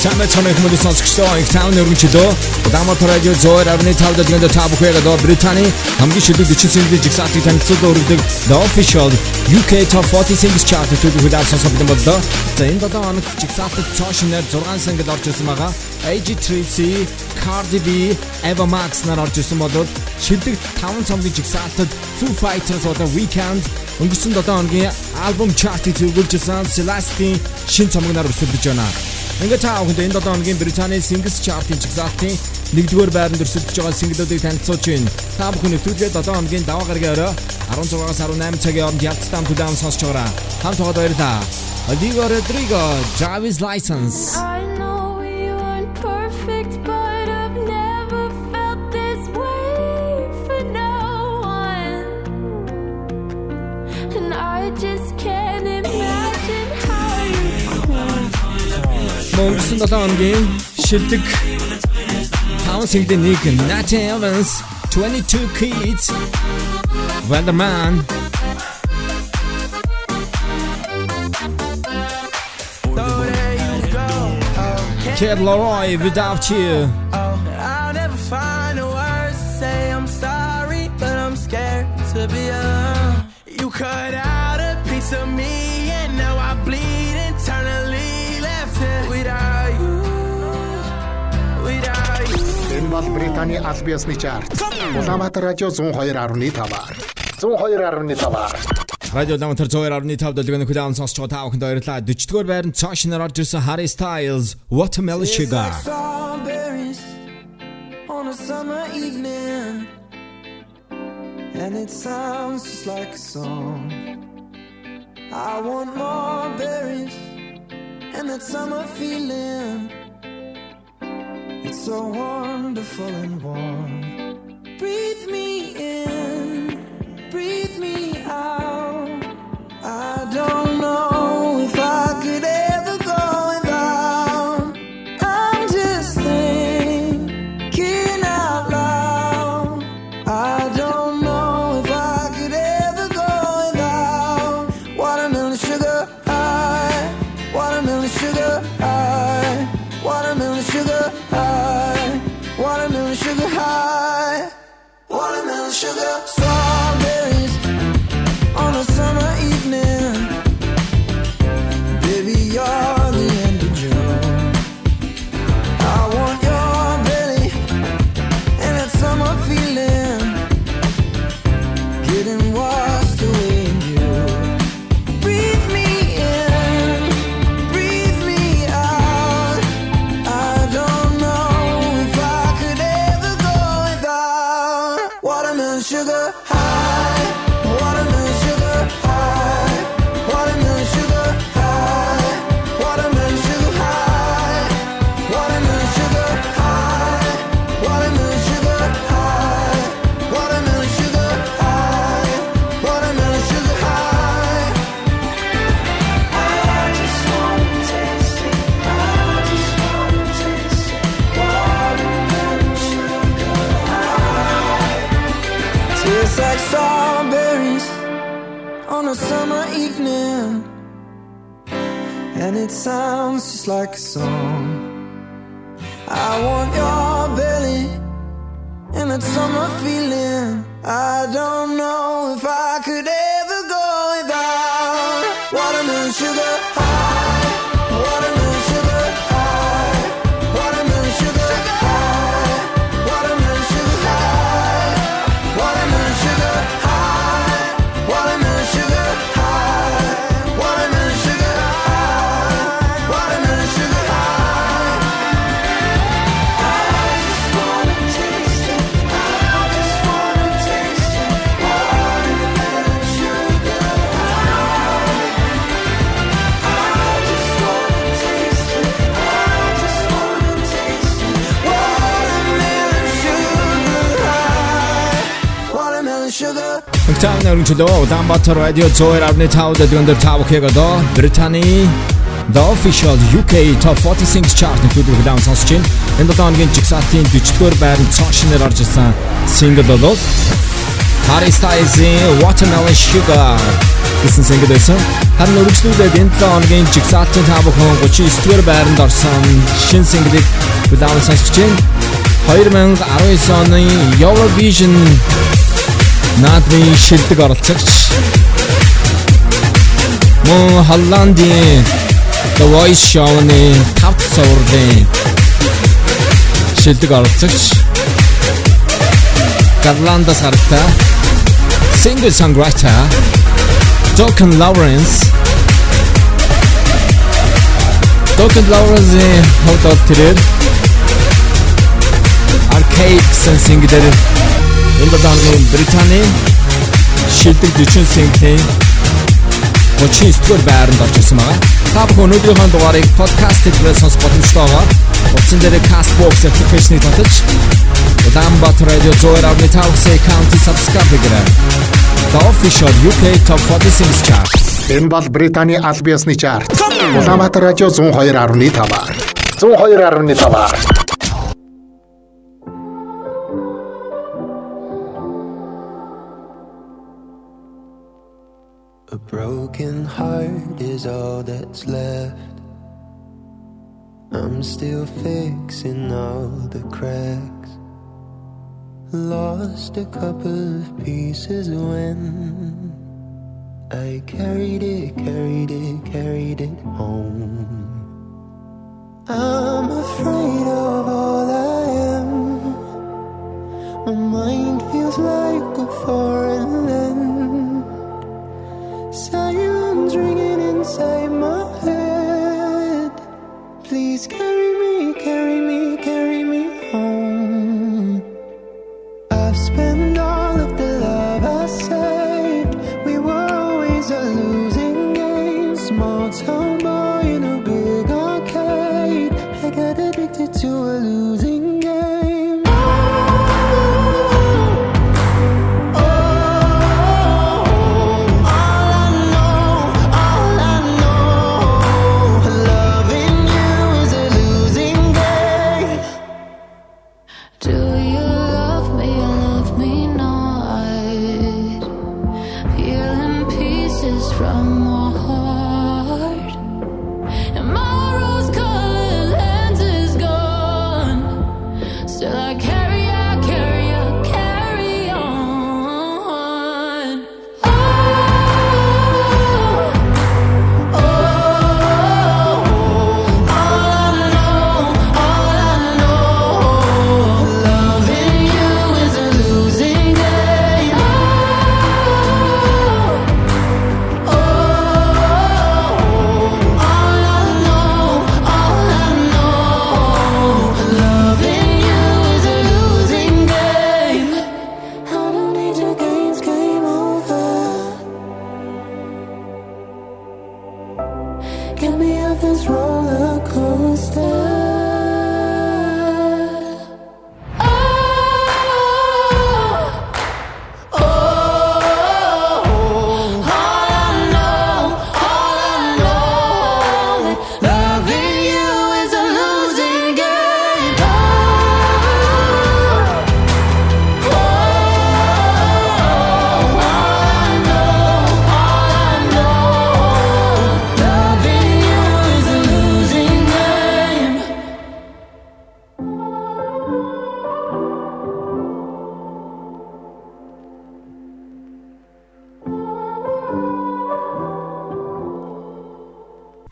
Самбайцны хүмүүст сонсогчдоо их таавны өргөнчлөө. Дамат радио зөөр авны тав дэлгэнд та бүхэгээ до Британий хамгийн шилдэг 40 сэнгийн жигсаалтыг танилцуулж өргөдөг The Official UK Top 40 Singles Chart төлөв хүлээн сонсох юм боллоо. За энэ долоо хоног жигсаалтад цоо шинээр 6 single орж ирсэн байгаа. AG3C, Cardi B, Eva Max нар орж ирсэн болоод шилдэг 5 цомгийн жигсаалтад Foo Fighters одоо Weekend өнгөрсөн 7 хоногийн альбом чартыг зөвлөжсэн Celestine шин цомгоноор өрсөлдөж байна. Ингээд та бүхэнд энэ 7 хоногийн Британий Singles Chart-ын жигсаалтын 1-р байранд өрсөлдөж байгаа single-уудыг танилцуулж байна. Та бүхэн нэвтрүүлгээ 7 хоногийн даваа гарагийн орой 16-аас 18 цагийн хооронд ялцтай хүлээн сонсож байгаарай. Хамт байгаа баярлалаа. Oligo Rodrigo, Driver's License. I know we weren't perfect, but I've мөнгөсөн 7 хоногийн шилдэг 5 сэгдэн нэг Nat Evans 22 Kids Vanderman. Kid Laroi Without You бол Британий аль биесны чарт. Улаанбаатар радио 102.5-аар. 102.5-аар. Радио Дамтар 102.5 дэлгэн хүлээн сонсч байгаа та бүхэнд баярлалаа. 40-р байранд цаашнаар орж ирсэн Harry Styles, Watermelon Sugar. on a summer evening, and it sounds just like a song. I want more berries and that summer feeling. It's so wonderful and warm. Breathe me in, breathe me out. I don't know Хөгтөөний өргөнчлөө Улаанбаатар радио 102.5 дэлгэн дээр та бүхэнд одоо Британий The Official UK Top 40 Singles Chart-ын төлөв хүлээн сонсож байна. Энэ 7 хоногийн жигсаалтын 40-р байранд цаашнаар орж ирсэн single бол Harry Styles-ийн Watermelon Sugar гэсэн single байсан. Харин өргөжлүүлээд энэ 7 хоногийн жигсаалтын та бүхэн 39 дугаар байранд орсон шинэ single-ийг бүлээн сонсож байна. 2019 оны Eurovision наадмын шилдэг оролцогч. Мөн Холландын The Voice Show-ны тавт суурлын шилдэг оролцогч. Галландас харагтай singer songwriter. Duncan Lawrence. Duncan Lawrence-ийн хувьд тэрээр Arcade гэсэн single-ээр энэ даангийн Британий шилдэг 40 single-ийн 39 дугаар байранд орж ирсэн байгаа. Та бүхэн өнөөдрийнхөө дугаарыг подкаст-ээр сонсох боломжтой байгаа. Утсан дээр Castbox application-ыг татаж Улаанбаатар радио 102.5 county subscribe хийгээрэй. The official UK Top 40 Singles Chart. Энэ бол Британий аль биесны чарт. Улаанбаатар радио 102.5. 102.5. I'm still fixing all the cracks. Lost a couple of pieces when I carried it, carried it, carried it home. I'm afraid of all I am. My mind feels like a foreign land. Silence ringing inside my head. Please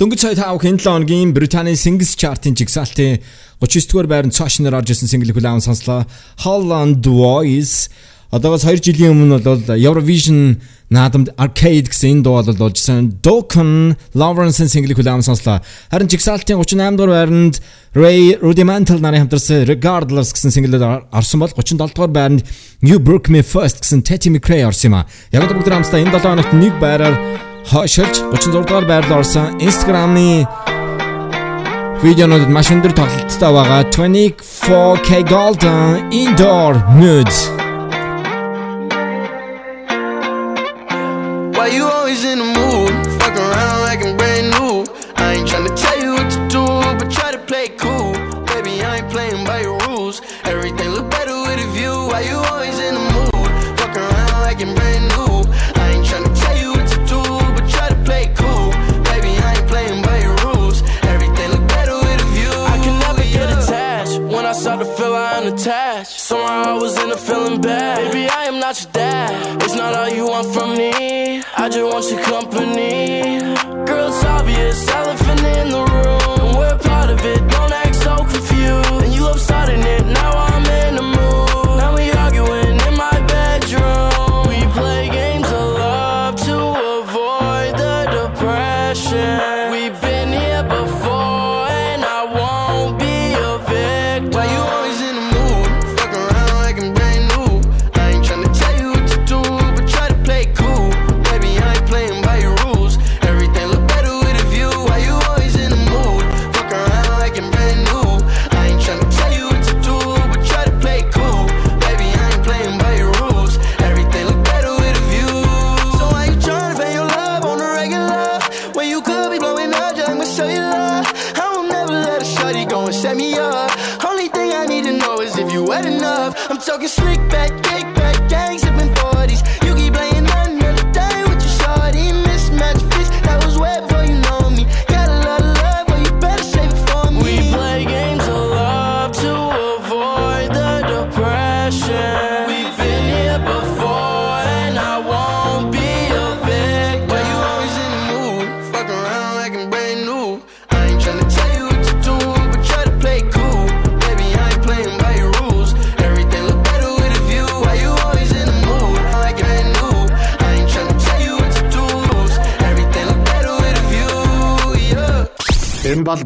Дөнгөж сая тав хэн 7 хоногийн Британий Singles Chart-ын жигсаалтын 39 дугаар байранд цааш нэр орж ирсэн single хүлээн сонслоо. Holland Voice одоогоос 2 жилийн өмнө бол Eurovision наадамд Arcade гэсэн энэ дуу бол болжсэн. Duncan Lawrence-ийн single хүлээн сонслоо. Харин жигсаалтын 38 дугаар байранд Ray Rudimental нарын хамтарсан Regardless гэсэн single орсон бол 37 дугаар байранд You Broke Me First гэсэн Teddy McRae орсон юм а. Яг л бүгд хамтдаа энэ 7 хоногт нэг байраар хойшилж 36 дугаар байрлал орсон. Instagram-ны видеонууд маш өндөр тоглолттой байгаа. 24K Golden Indoor Nude Why you always in the mood? attached. Somehow I was in a feeling bad. Baby, I am not your dad. It's not all you want from me. I just want your company.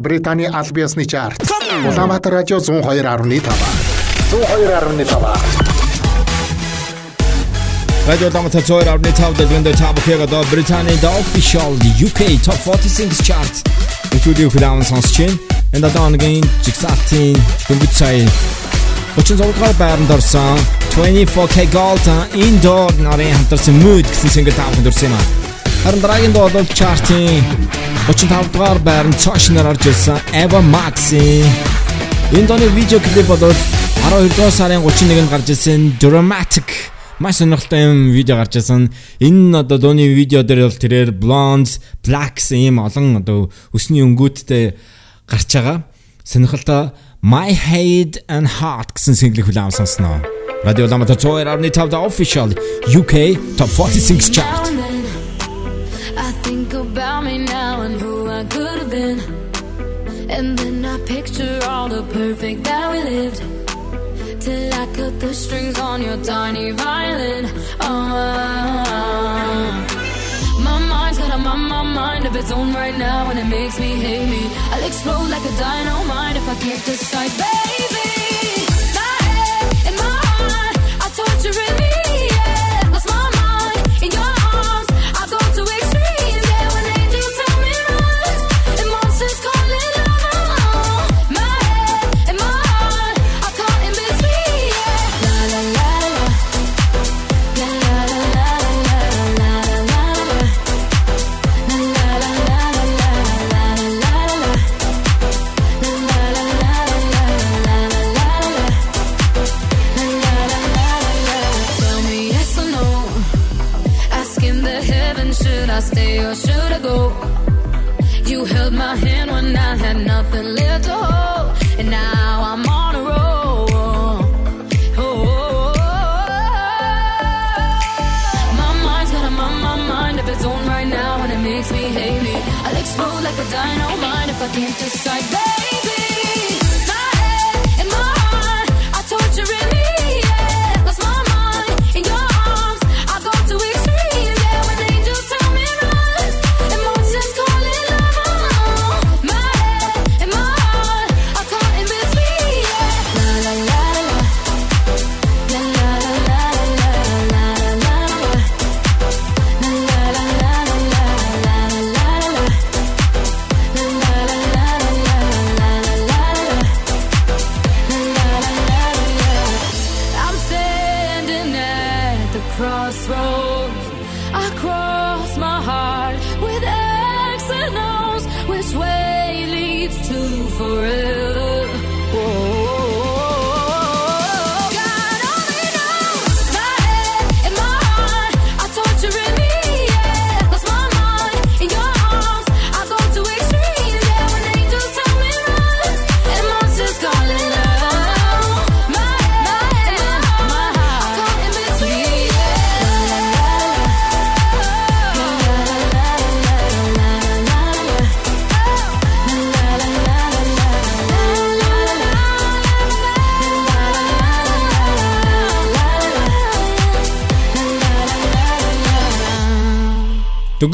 Британий аль биесны чарт. Улаанбаатар радио 102.5. 102.5. Radio Damata Zoyer are net out the window tab here the Britannia the official the UK top 40 singles chart. Өчигдөр хүлээвэн сонсчин. Энэ дооногийн жигсаалтын дөнгөж сая 36 дугаар байранд орсон 24K Gold Indoor нарын хамтарсан Mood гэсэн single тавхан дүрсэн юм аа. Харин дараагийн дуу бол chart-ийн 35 дугаар байрны цаашнаар орж ирсэн Eva Maxi. Энэ таны видео клип болоод 12 дугаар сарын 31-нд гарч ирсэн Dramatic маш сонирхолтой юм видео гарч ирсэн. Энэ одоо дууны видео дээр бол тэрээр blondes, blacks ийм олон одоо өсний өнгөттэй гарч байгаа. Сонирхолтой My Head and Heart гэсэн single хүлээм сонсноо. Radio Lamata Tour Army Top the official UK Top 46 chart. I think about me now I could have been. And then I picture all the perfect that we lived. Till I cut the strings on your tiny violin. Oh. My mind's got a mind my mind of its own right now, and it makes me hate me. I'll explode like a dynamite if I can't decide, baby.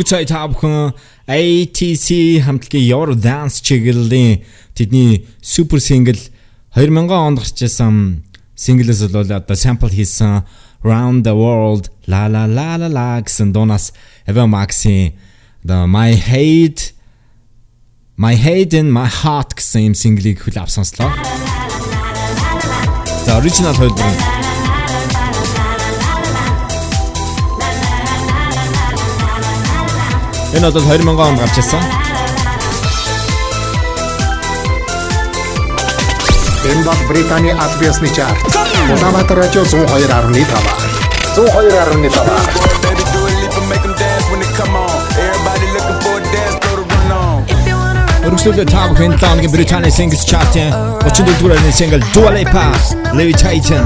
Сая та бүхэн ATC хамтлагийн Your Dance чиглэлийн тэдний супер сингл 2000 онд гарч ирсэн синглээс бол одоо sample хийсэн Round the World La La La La La гэсэн дуунаас Eva Max-ийн the My Hate My Hate in My Heart гэсэн юм синглийг хөл авсанслаа. За original хөлбөр нь Энэ бол 20 мянган онд гарч ирсэн. Энэ бол Британий албасны чарт. Улаанбаатар радио 102.5. 102.5. Өргөжлөлөө та бүхэн таангийн Британий Singles Chart-ийн 34 дугаар сингл Dua Lipa Levitation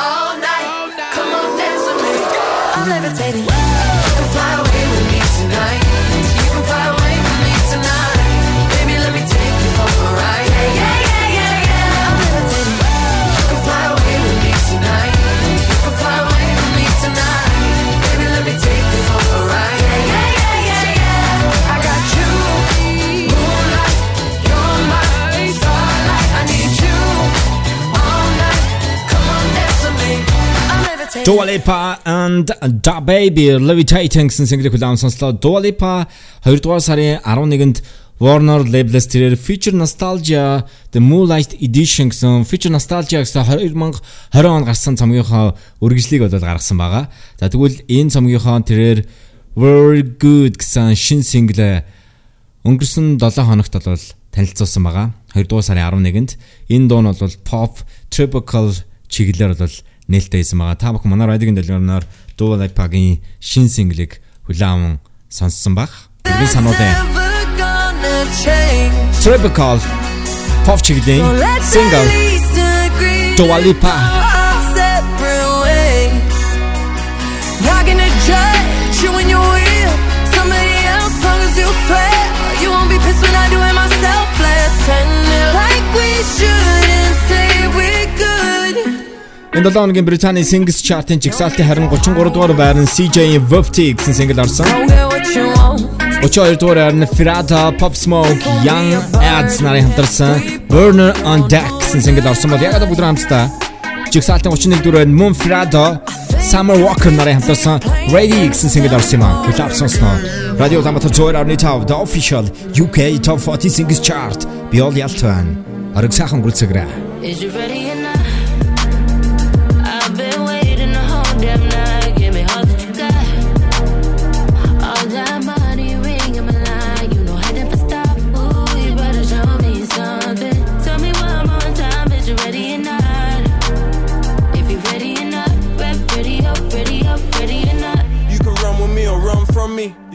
All night. Come on, dance with me. I'm levitating. Dua Lipa and Da Baby Levitating гэсэн single хүлээм сонслоо. Dua Lipa 2 дугаар сарын 11-нд Warner Label-с тэрээр Future Nostalgia The Moonlight Edition гэсэн Future Nostalgia гэсэн 2020 онд гарсан цомгийнхоо үргэлжлэлийг бол гаргасан байгаа. За тэгвэл энэ цомгийнхоо тэрээр Very Good гэсэн шин single өнгөрсөн 7 хоногт бол танилцуулсан байгаа. 2 дугаар сарын 11-нд энэ дуу нь бол pop tropical чиглэлээр бол нээлттэй байсан байгаа. Та бүхэн манай радиогийн дэлгүүрээр Dual Lipa-гийн шин синглийг хүлээвэн сонссон баг. Бидний сануудын Typical Pop Chicken single Dua Lipa. You and your will, somebody else, long as you swear, you won't be pissed when I do Энэ 7 хоногийн Британий Singles Chart-ын жигсаалтын харин 33 дугаар байр нь CJ Vofty гэсэн single орсон. 32 дугаар байр нь Firata, Pop Smoke, Young Ads нарын хамтарсан Burner on Deck гэсэн single орсон бол яг одоо бүгд хамтдаа жигсаалтын 31 дугаар нь Moon Firata, Summer Walker нарын хамтарсан Ready гэсэн single орсон юм аа. Хүлээв сонсноо. Радио Таматар 102.5 The Official UK Top 40 Singles Chart би ол ялтван. Ариг сайхан гүрцэгрээ. Is you ready or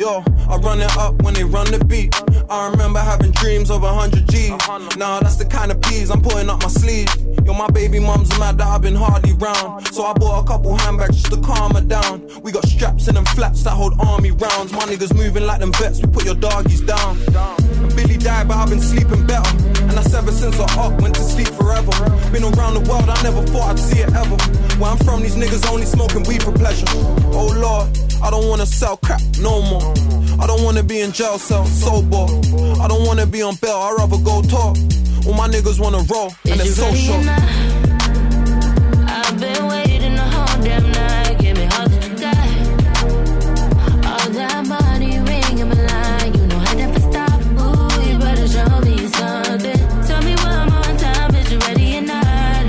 Yo, I run it up when they run the beat. I remember having dreams of hundred G's. Nah, that's the kind of peas I'm putting up my sleeve. Yo, my baby mom's mad that I've been hardly round. So I bought a couple handbags just to calm her down. We got straps in them flats that hold army rounds. My niggas moving like them vets, we put your doggies down. And Billy died, but I've been sleeping better. And that's ever since I up, went to sleep forever. Been around the world, I never thought I'd see it ever. Where I'm from, these niggas only smoking weed for pleasure. Oh lord, I don't wanna sell crap no more. I don't wanna be in jail cell, sober. I don't wanna be on bail, I'd rather go talk. All my niggas wanna roll, and it's so short. I've been waiting the whole damn night. Give me all that you got. All that money ring in my line. You know I never stop. Ooh, you better show me something. Tell me one more time, is you ready or not?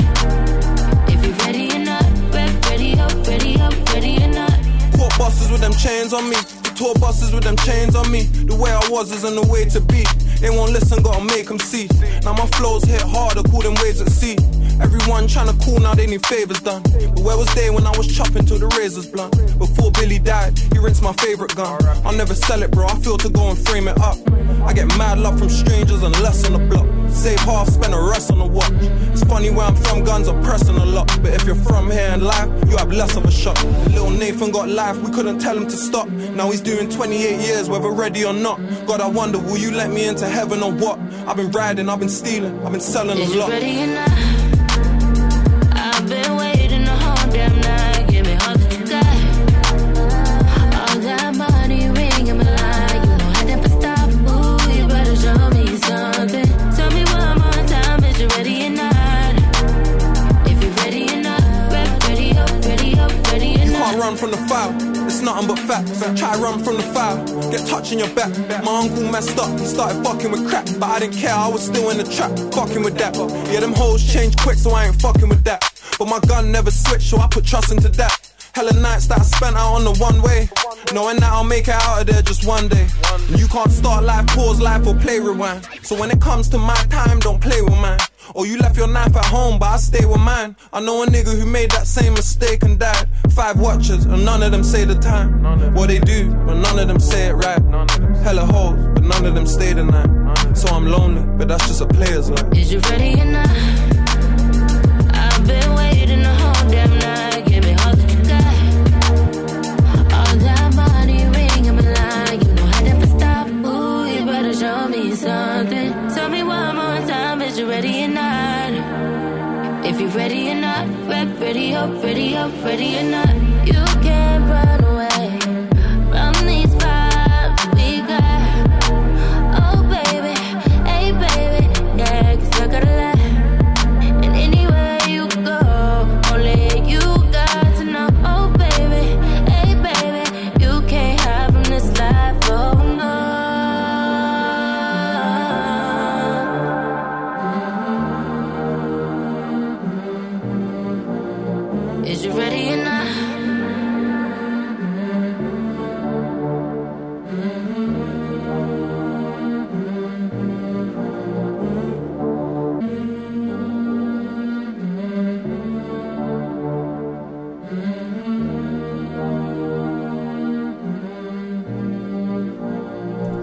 If you ready or not, rep, ready up, ready up, ready or not. With them chains on me. Tour buses with them chains on me. The way I was isn't the way to be. They won't listen, gotta make them see. Now my flows hit harder, call them waves at sea. Everyone tryna cool now, they need favors done. But where was they when I was chopping till the razors blunt? Before Billy died, he rinsed my favorite gun. I'll never sell it, bro. I feel to go and frame it up. I get mad love from strangers and less on the block. Save half, spend the rest on the watch. It's funny where I'm from, guns are pressing a lot. But if you're from here in life, you have less of a shot. Little Nathan got life, we couldn't tell him to stop. Now he's doing 28 years, whether ready or not. God, I wonder, will you let me into heaven or what? I've been riding, I've been stealing, I've been selling Is a you ready not? I've been waiting the whole damn nothing but facts. Try run from the fire. Get touching your back. My uncle messed up. He started fucking with crap. But I didn't care. I was still in the trap. Fucking with that. Yeah, them hoes change quick, so I ain't fucking with that. But my gun never switched, so I put trust into that. Hella nights that I spent out on the one way. Knowing that I'll make it out of there just one day. And you can't start life, pause life, or play rewind. So when it comes to my time, don't play with mine. Or you left your knife at home, but I stay with mine. I know a nigga who made that same mistake and died. Five watchers, and none of them say the time. What they do, but none of them say it right. Hella hoes, but none of them stay the night. So I'm lonely, but that's just a player's life. Is you ready or not? Ready up, ready up, ready or not.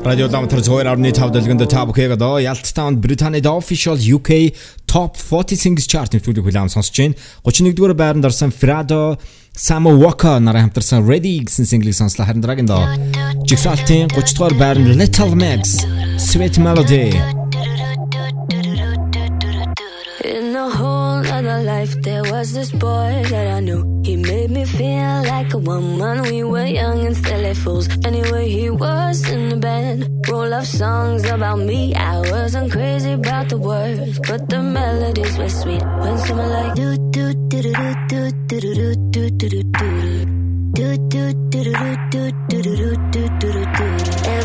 Radio Ламтар 2.5 дэлгэнд та бүхэйг одоо Ялттаунд Британид official UK Top 40 Singles Chart нэвтрүүлэг хүлээн сонсож байна. 31-р байранд орсон Frado Samo Walker нарын хамтарсан Ready гэсэн single-ийг сонслоо. Харин дараагийн доо Jigsaw-ийн 30-р байранд Little Max Sweet Melody was this boy that I knew. He made me feel like a woman. We were young and silly fools. Anyway, he was in the band. Roll of songs about me. I wasn't crazy about the words, but the melodies were sweet. When someone like do do do do do do do do do do. Do do do do do do do do do do do do.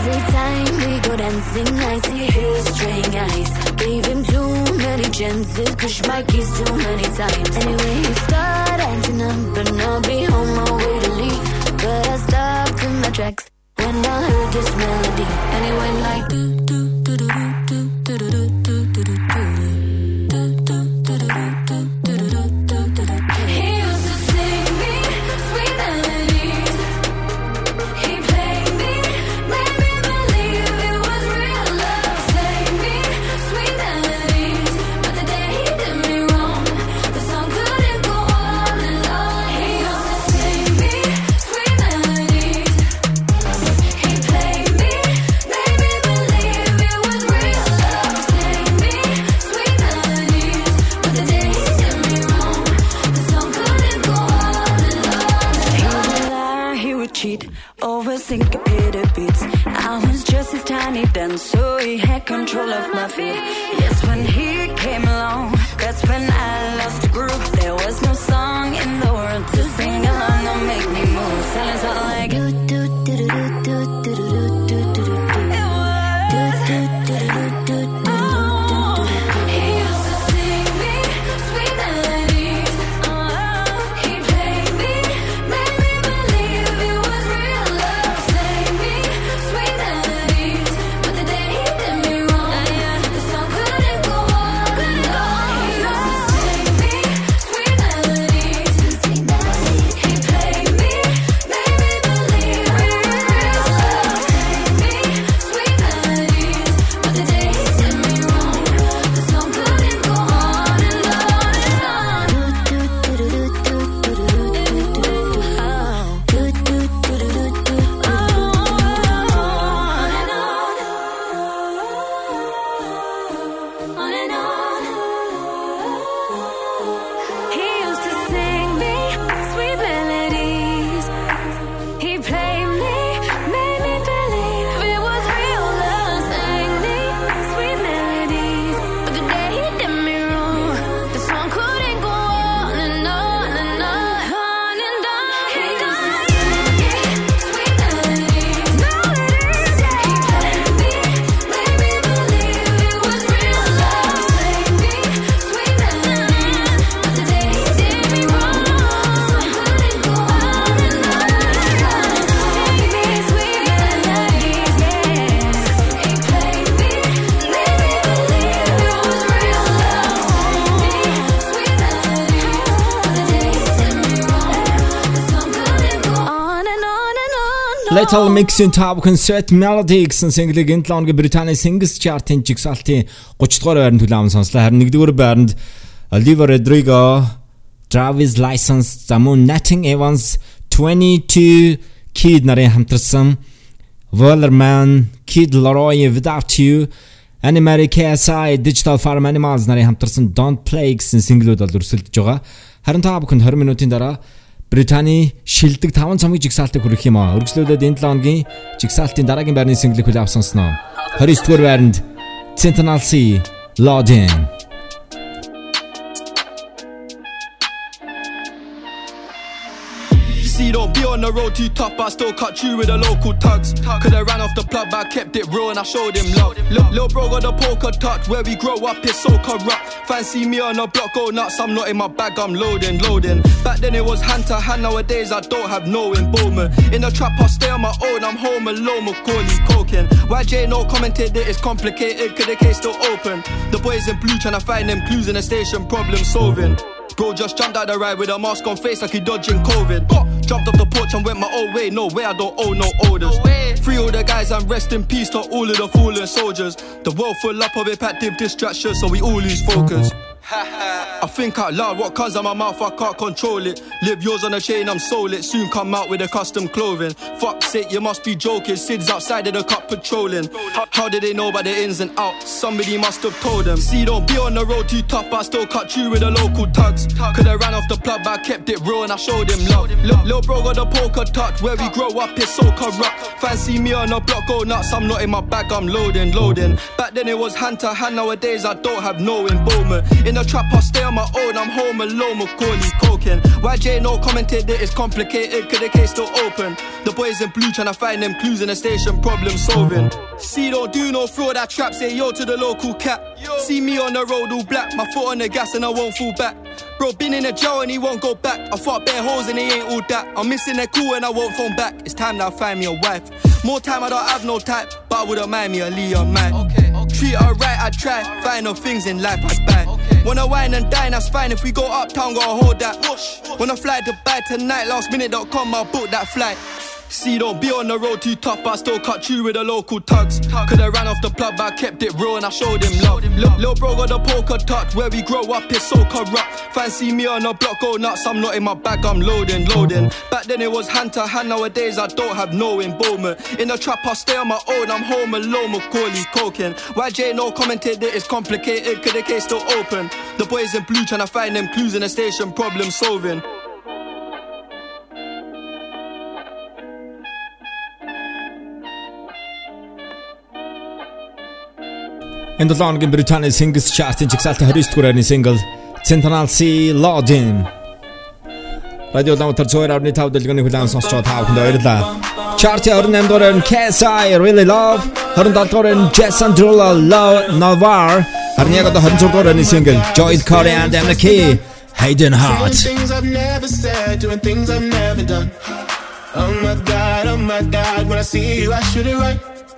Every time we go dancing, I see his straying eyes. Gave him too many chances, push my keys too many times. Anyway, he started acting up, but I'll be on my way to leave. But I stopped in my tracks when I heard this melody, and it went like do do do do do do do do Mix-ийн та бүхэн Sweet Melody гэсэн single-ийг энэ 7 хоногийн Британий Singles Chart-ын жигсаалтын 30 дугаар байранд хүлээвэн сонслоо. Харин 1-р байранд Olivia Rodrigo, Travis License, мөн Nathan Evans, 22 Kid нарын хамтарсан Wallerman, Kid Laroi Without You, Animary KSI, Digital Farm Animals нарын хамтарсан Don't Play гэсэн single-үүд бол өрсөлдөж байгаа. Харин та бүхэнд 20 минутын дараа Британий шилдэг 5 цамгийн жигсаалтыг хүргэх юм аа. Өргөжлүүлээд энэ 7 хоногийн жигсаалтын дараагийн байрны single-ийг хүлээв сонсноо. 29 дугаар байранд Sentinel C, Lodin. On the road too tough, but I still cut you with the local tugs. Coulda ran off the plug, but I kept it real and I showed him love. Look, little bro got the poker touch, where we grow up is so corrupt. Fancy me on the block, go nuts, I'm not in my bag, I'm loading, loading. Back then it was hand to hand, nowadays I don't have no involvement. In the trap, I stay on my own, I'm home alone, Macaulay coking. YJ no commented that it's complicated, could the case still open? The boys in blue trying to find them clues in the station, problem solving. Bro just jumped out the ride with a mask on face like he dodging COVID. Jumped off the porch and went my own way. No way, I don't owe no orders. Free all the guys and rest in peace to all of the fallen soldiers. The world full up of impactive distractions, so we all lose focus. I think out loud, what comes out my mouth, I can't control it. Live yours on a chain, I'm sold it. Soon come out with a custom clothing. Fuck sake, you must be joking. Sid's outside of the cup patrolling. How, did they know about the ins and outs? Somebody must have told them. See, don't be on the road too tough, I still cut you with the local tugs. Could've ran off the plug, but I kept it real and I showed him love. Lil, Lil bro got the poker touch, where we grow up is so corrupt. Fancy me on the block, go nuts. I'm not in my bag, I'm loading, loading. Back then it was hand to hand, nowadays I don't have no involvement. In the trap, I stay on my own, I'm home alone, Macaulay coking. YJ no commented that it's complicated, cause the case still open. The boys in blue trying to find them clues in the station, problem solving. See, don't do no fraud, that trap, say yo to the local cat. See me on the road all black, my foot on the gas and I won't fall back. Bro, been in a jail and he won't go back. I fought bare holes and he ain't all that. I'm missing their cool and I won't phone back. It's time that I find me a wife. More time, I don't have no type, but I wouldn't mind me a Leon man. Okay, okay. Treat her right, I try. Find no things in life I buy. Okay. Wanna wine and dine, that's fine. If we go uptown, gotta hold that. Wanna fly Dubai tonight, lastminute.com, I'll book that flight. See, don't be on the road too tough, but I still cut you with the local tugs. Could've ran off the plug, but I kept it real and I showed him love. Lil, Lil bro got the poker touch, where we grow up is so corrupt. Fancy me on the block, go nuts, I'm not in my bag, I'm loading, loading. Back then it was hand to hand, nowadays I don't have no involvement. In the trap, I stay on my own, I'm home alone, Macaulay coking. YJ no commented that it's complicated, cause the case still open. The boys in blue trying to find them clues in the station, problem solving. Энэ 7 хоногийн Британий Singles Chart-ын жигсаалтын 29 дугаар байрны single Central Sea Lodin. Радио Ламтар 2.5 дэлгэний хүлээн сонсч байгаа та бүхэнд баярлалаа. Chart-ийн 28 дугаар нь KSI Really Love, 27 дугаар нь Jason Derulo Love Navar, харин яг одоо 26 дугаар байрны single Joel Corey and Emma Key Hayden. Saying things I've never said, doing things I've never done. Oh my god, oh my god, when I see you, I shoot it right.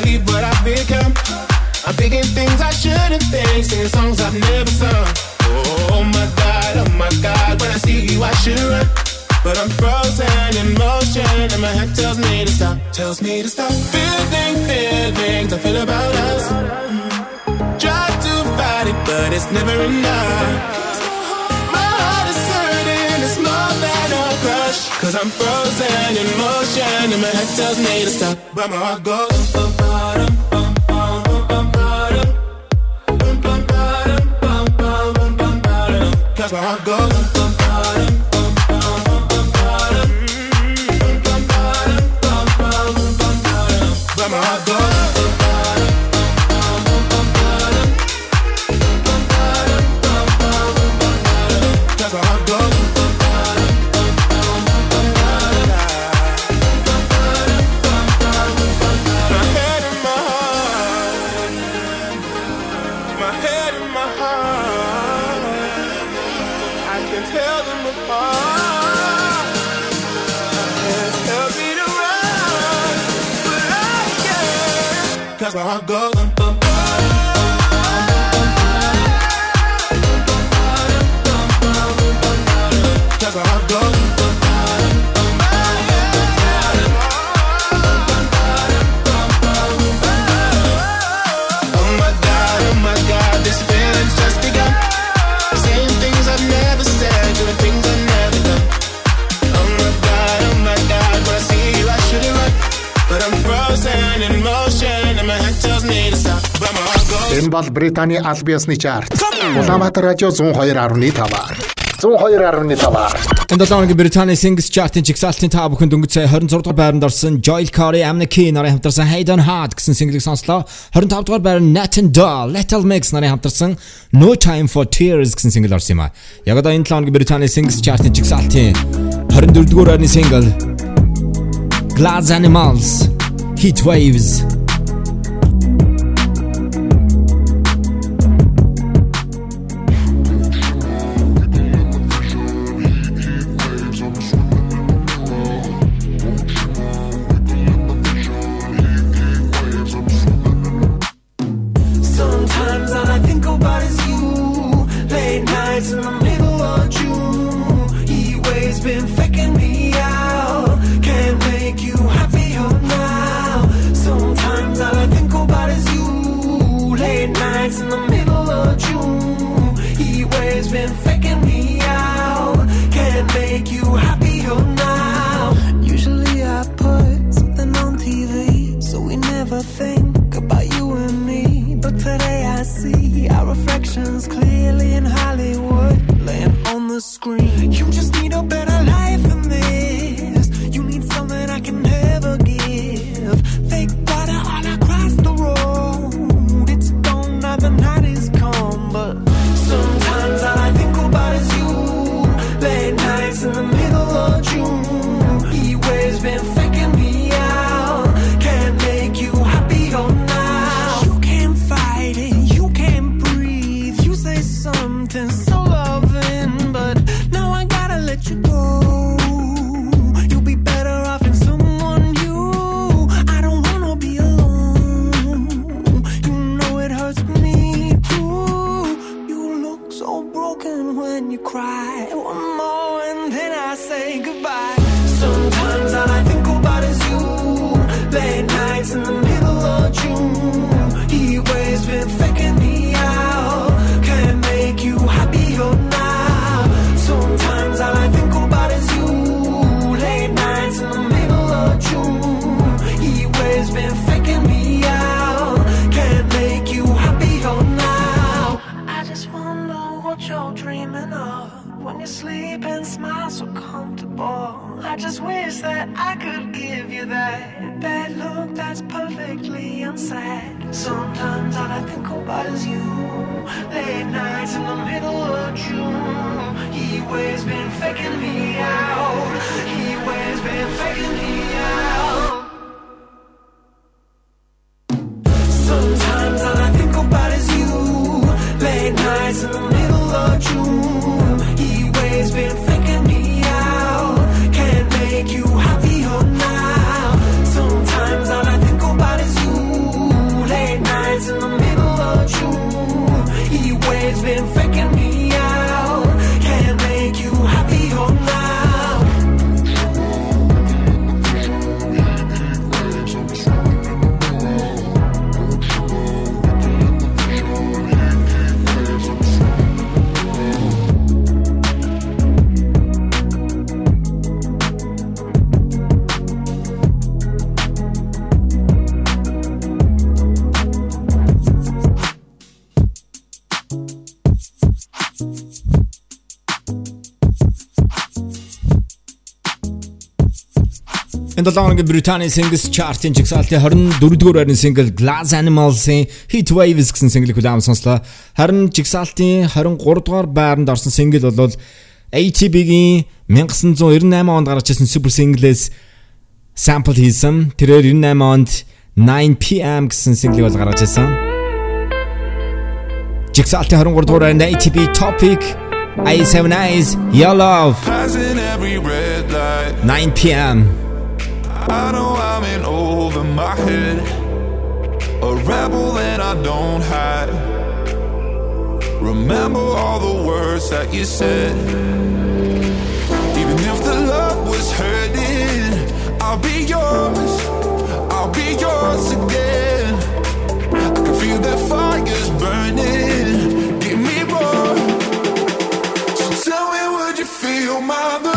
believe what I've become. I'm thinking things I shouldn't think, singing songs I've never sung. Oh my god, oh my god, when I see you I should run. But I'm frozen in motion, and my head tells me to stop, tells me to stop. Feeling feelings I feel about us. Try to fight it, but it's never enough. Cause I'm frozen in motion, and my head tells me to stop, but my heart goes. bum, bum, bum, bum, bum, bum, bum, bum, bum, bum, bum, bum, bum, bum, Cause my heart goes. bum, bum, bum, bum, Энэ бол Британий Албиасны чарт. Улаанбаатар радио 102.5. 102.5. Тэнд доогийн Британий Singles Chart-ын чигсалтын та бүхэнд өнгөц сая 26 дугаар байранд орсон Joel Corey Amnaki нарын хамтарсан Hide on Heart гэсэн single-ийг сонслоо. 25 дугаар байранд Nathan Doll Little Mix нарын хамтарсан No Time for Tears гэсэн single орсон юм аа. Яг одоо энэ 7 оногийн Британий Singles Chart-ын чигсалтын 24 дугаар байрны single Glass Animals Heat Waves in the 2007 оны Британийн Singles Chart-ын жигсаалтын 24-р байрны single Glass Animals-ийн Heat Waves гэсэн single-ийг хүлээм сонслоо. Харин жигсаалтын 23-р байранд орсон single бол ATB-гийн 1998 онд гарч ирсэн Super Single-с sample хийсэн. Тэрээр 98 онд 9 PM гэсэн single-ийг бол гаргаж ирсэн. Жигсаалтын 23-р байранд ATB Topic I7 Eyes, Your Love. 9 p.m. I know I'm in over my head. A rebel that I don't hide. Remember all the words that you said. Even if the love was hurting, I'll be yours. I'll be yours again. I can feel that fire's burning. Give me more. So tell me, would you feel my?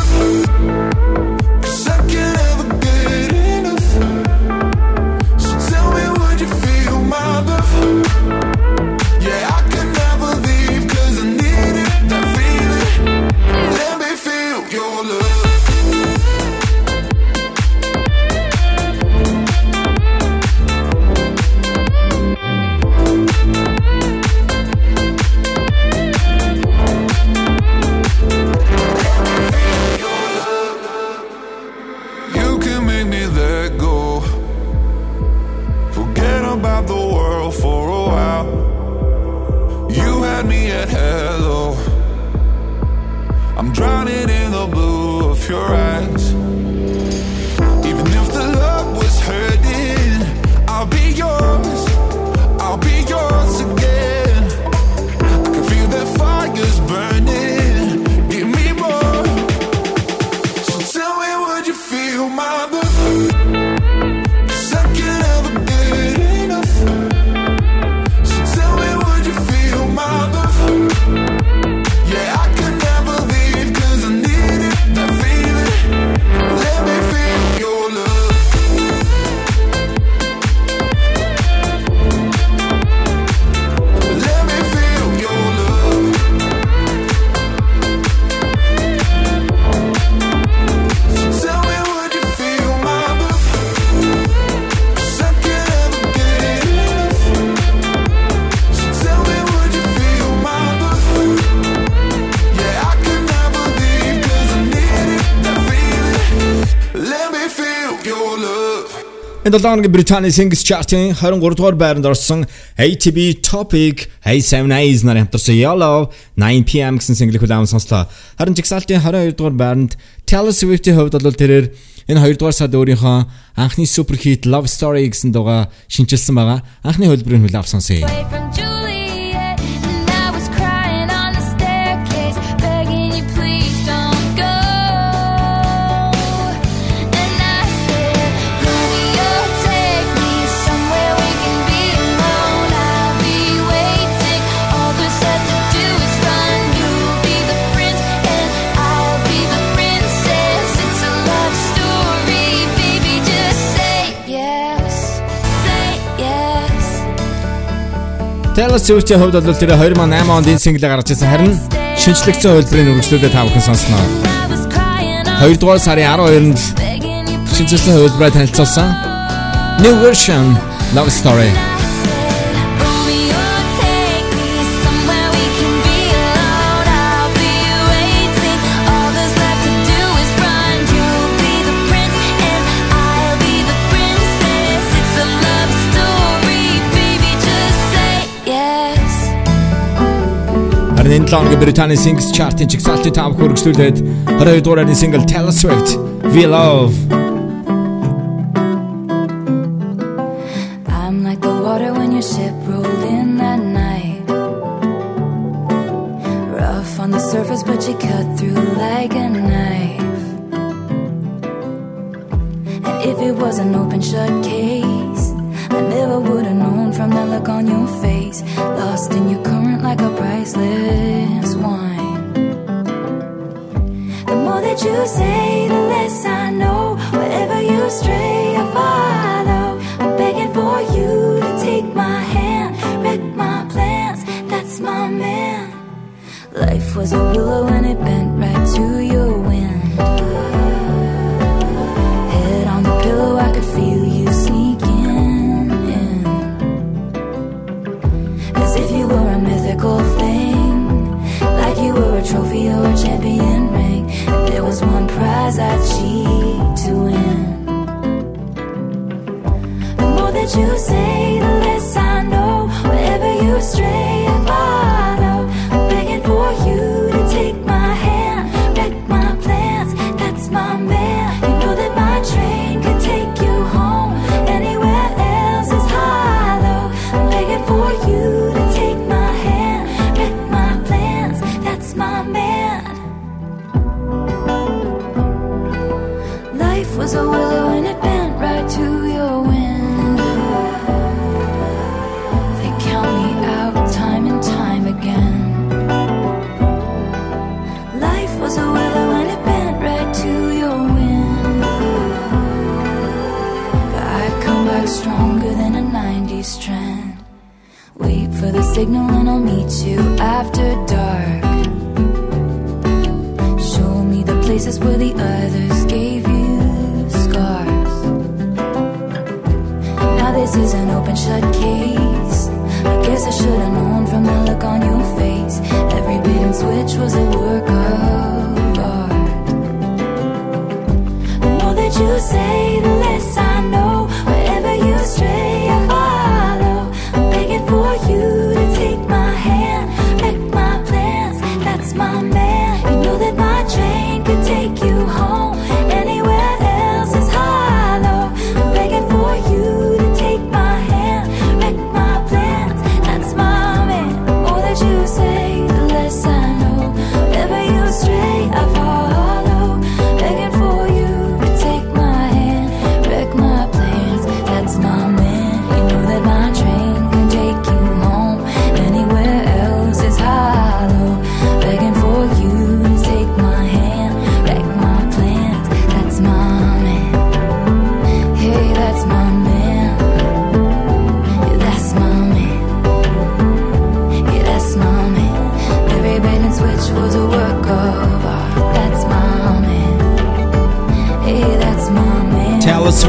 Энэ 7 хоногийн Британий Singles Chart-ын 23 дугаар байранд орсон ATB Topic Hey Seven Eyes нар хамтарсан Yellow 9pm гэсэн single хүлээм сонслоо. Харин жигсаалтын 22 дугаар байранд Taylor Swift-ийн хувьд бол тэрээр энэ 2 дугаар сард өөрийнхөө анхны супер хит Love Story гэсэн дууга шинжилсэн байгаа. Анхны хөлбөрийн хүлээв сонсъё. Taylor Swift-ийн хувьд бол тэр 2008 онд энэ single гаргаж ирсэн харин шинжлэгдсэн хөлбөрийн үргэлжлүүлээ та бүхэн сонсноо. 2 дугаар сарын 12-нд шинжилсэн хөлбөрөөр танилцуулсан New version Love Story. Энэ 7 оны Британий Singles Chart-ын чигсалтын таамаг хөргөжлүүлээд 22 дугаар single Taylor Swift Willow. I'm like the water when in that night. Rough on the surface but you cut through knife. And if it was an open case I never would have known from the look on your face. Lost in your like a priceless wine. The more that you say, the less I know. Wherever you stray, I follow. I'm begging for you to take my hand, wreck my plans. That's my man. Life was a willow and it bent right to your wind. Were thing, like you were a trophy or a champion ring. There was one prize I'd cheat to win. The more that you say, the less I know. Wherever you stray, signal and I'll meet you after dark. Show me the places where the others gave you scars. Now this is an open shut case. I guess I should have known from the look on your face. Every bait and switch was a work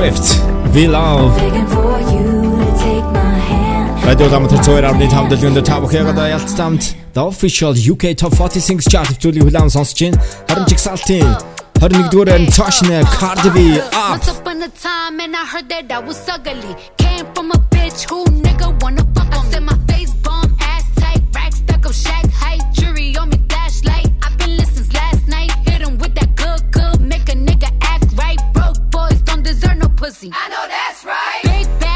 Swift, Willow. Radio дамт хэцүүр амны там дэлгэн дээр та бүхэн одоо ялцсамт The Official UK Top 40 Singles Chart төвлөрийн хүлээм сонсож байна. Харин жигсаалтын 21 дугаар нь Toshna Cardi B up. Once upon a time, and I heard that I was ugly. Came from a bitch who nigga wanna fuck on me. I said my face bomb, ass tight, rack stuck up, shack height, jury on me, flashlight. I've been listening last night, hit him with pussy. I know that's right. Big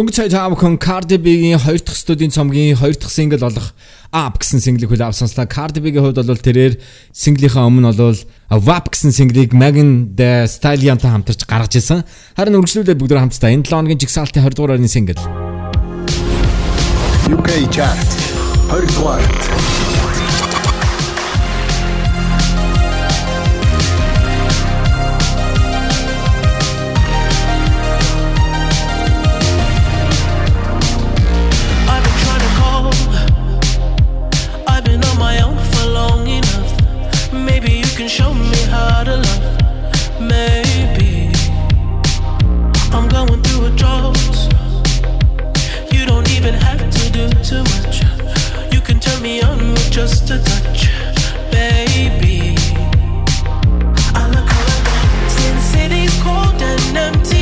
Дөнгөж цай таамхан Cardi B-ийн 2 дахь студийн цомгийн 2 дахь сингл болох Up гэсэн синглийг хүлээв сонслоо. Cardi B-ийн хувьд бол тэрээр синглийнхаа өмнө бол Vap гэсэн синглийг Megan Thee Stallion-тай хамтарч гаргаж ирсэн. Харин үргэлжлүүлээд бүгд хамтдаа энэ 7 хоногийн жигсаалтын 20 дугаар орны сингл. UK chart 20 дугаарт too much. You can turn me on with just a touch, baby. I look around. Since city's cold and empty.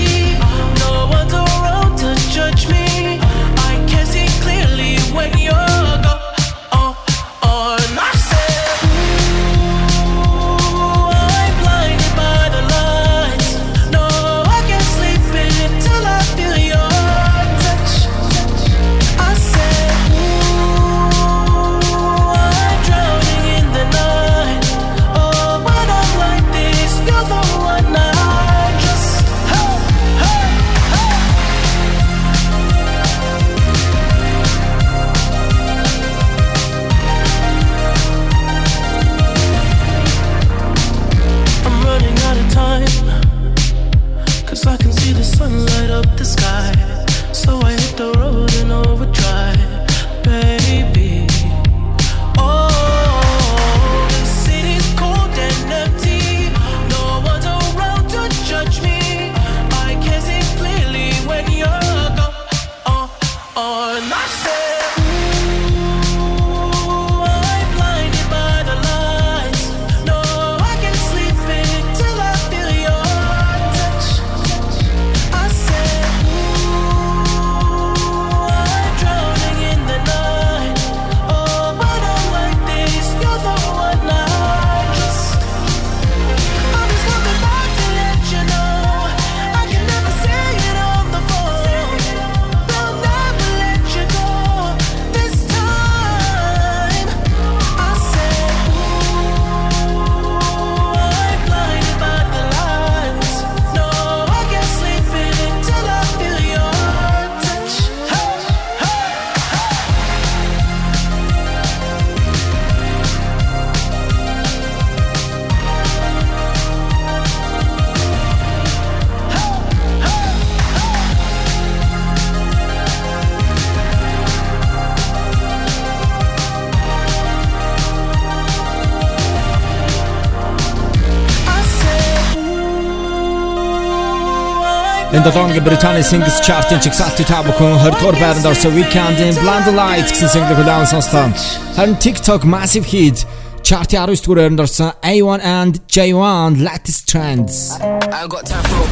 Энэ долооногийн Британий Singles Chart-ын чигсалтын та бүхэн 20 дугаар байранд орсон Weekend-ийн Blind Lights гэсэн single хүлээн сонслоо. Харин TikTok Massive Hit Chart-ийн 19 дугаар байранд орсон A1 and J1 Latest Trends. I ain't got time for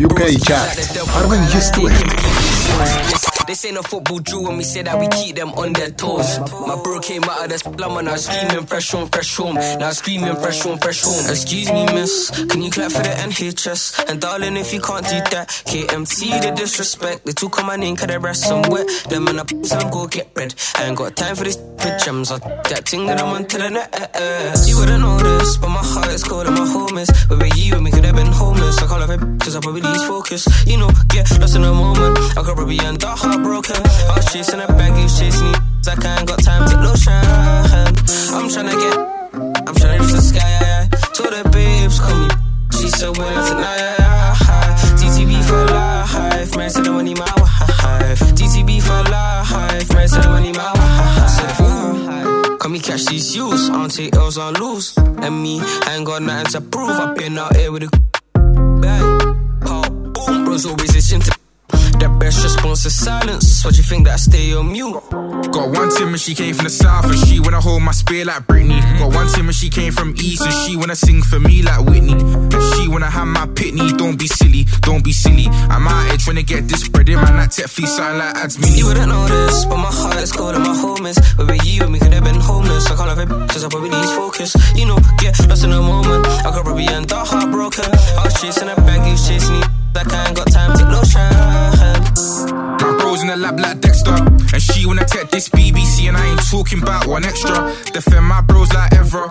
UK Chart 19 дугаар. This ain't a football drill when we say that we keep them on their toes. My bro came out of the slum and I screaming fresh home, fresh home. Now I'm screaming fresh home, fresh home. Excuse me, miss. Can you clap for the NHS? And darling, if you can't do that, KMT the disrespect. They took on my name, cause they rest somewhere. Them and I some go get bread. I ain't got time for this gems. I'm so that thing that I'm on to the net. Eh, eh. You wouldn't know this, but my heart is cold and my home is. Where were you and we could have been homeless? I call it cause I probably lose focus. You know, get lost in a moment. I could probably end up heartbroken. I was chasing a bag, you was chasing me. I can't got time to lotion. I'm tryna get, I'm tryna reach the sky. Yeah. To the babes, call me. She so well tonight. Yeah. For life, man. Said the money my wife. TTB for life, man. Said the money my wife. Said for Come me catch these youths, I don't take L's on lose. And me, I ain't got nothing to prove. I've been out here with a bang, pow, boom. Bros always listen to best response is silence. What you think that I stay on mute? Got one Tim and she came from the south and she wanna hold my spear like Britney. Got one Tim and she came from east and she wanna sing for me like Whitney. And she wanna have my pitney. Don't be silly, don't be silly. I'm out here trying to get this bread in man. That tech fee sound like ads mini. You wouldn't know this, but my heart is cold and my home is. Where were you and we could have been homeless? I can't have it cause I probably lose focus. You know, get lost in a moment. I could probably end up heartbroken. I was chasing a bag, you was chasing me. Like I ain't got time to lotion. My bros lab like Dexter. And she wanna take this BBC and I ain't talking about one extra. Defend my bros like ever.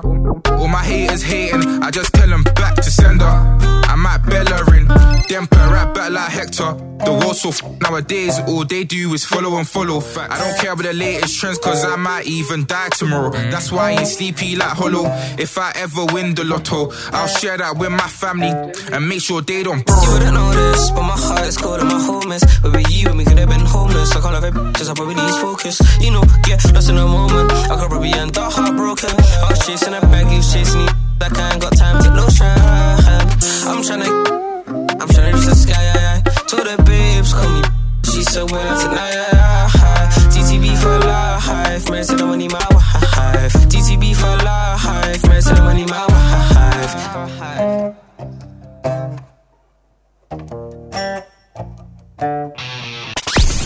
All my haters hating, I just tell them back to sender. I'm at Bellerin, them put right back like Hector. The world's so f- nowadays, all they do is follow and follow. I don't care about the latest trends, cause I might even die tomorrow. That's why I ain't sleepy like hollow. If I ever win the lotto, I'll share that with my family and make sure they don't You wouldn't know this, but my heart is cold and my home is. Where were you and we could have been homeless? I can't have it cause I probably lose focus. You know, get lost in a moment. I could probably end up heartbroken. I was chasing a bag, you chasing me. Like I ain't got time to lotion. I'm tryna, I'm tryna reach the sky. To the babes, call me. She so well tonight. Yeah, yeah. TTB for life, man. Say the money my wife. TTB for life, man. Say the money my wife.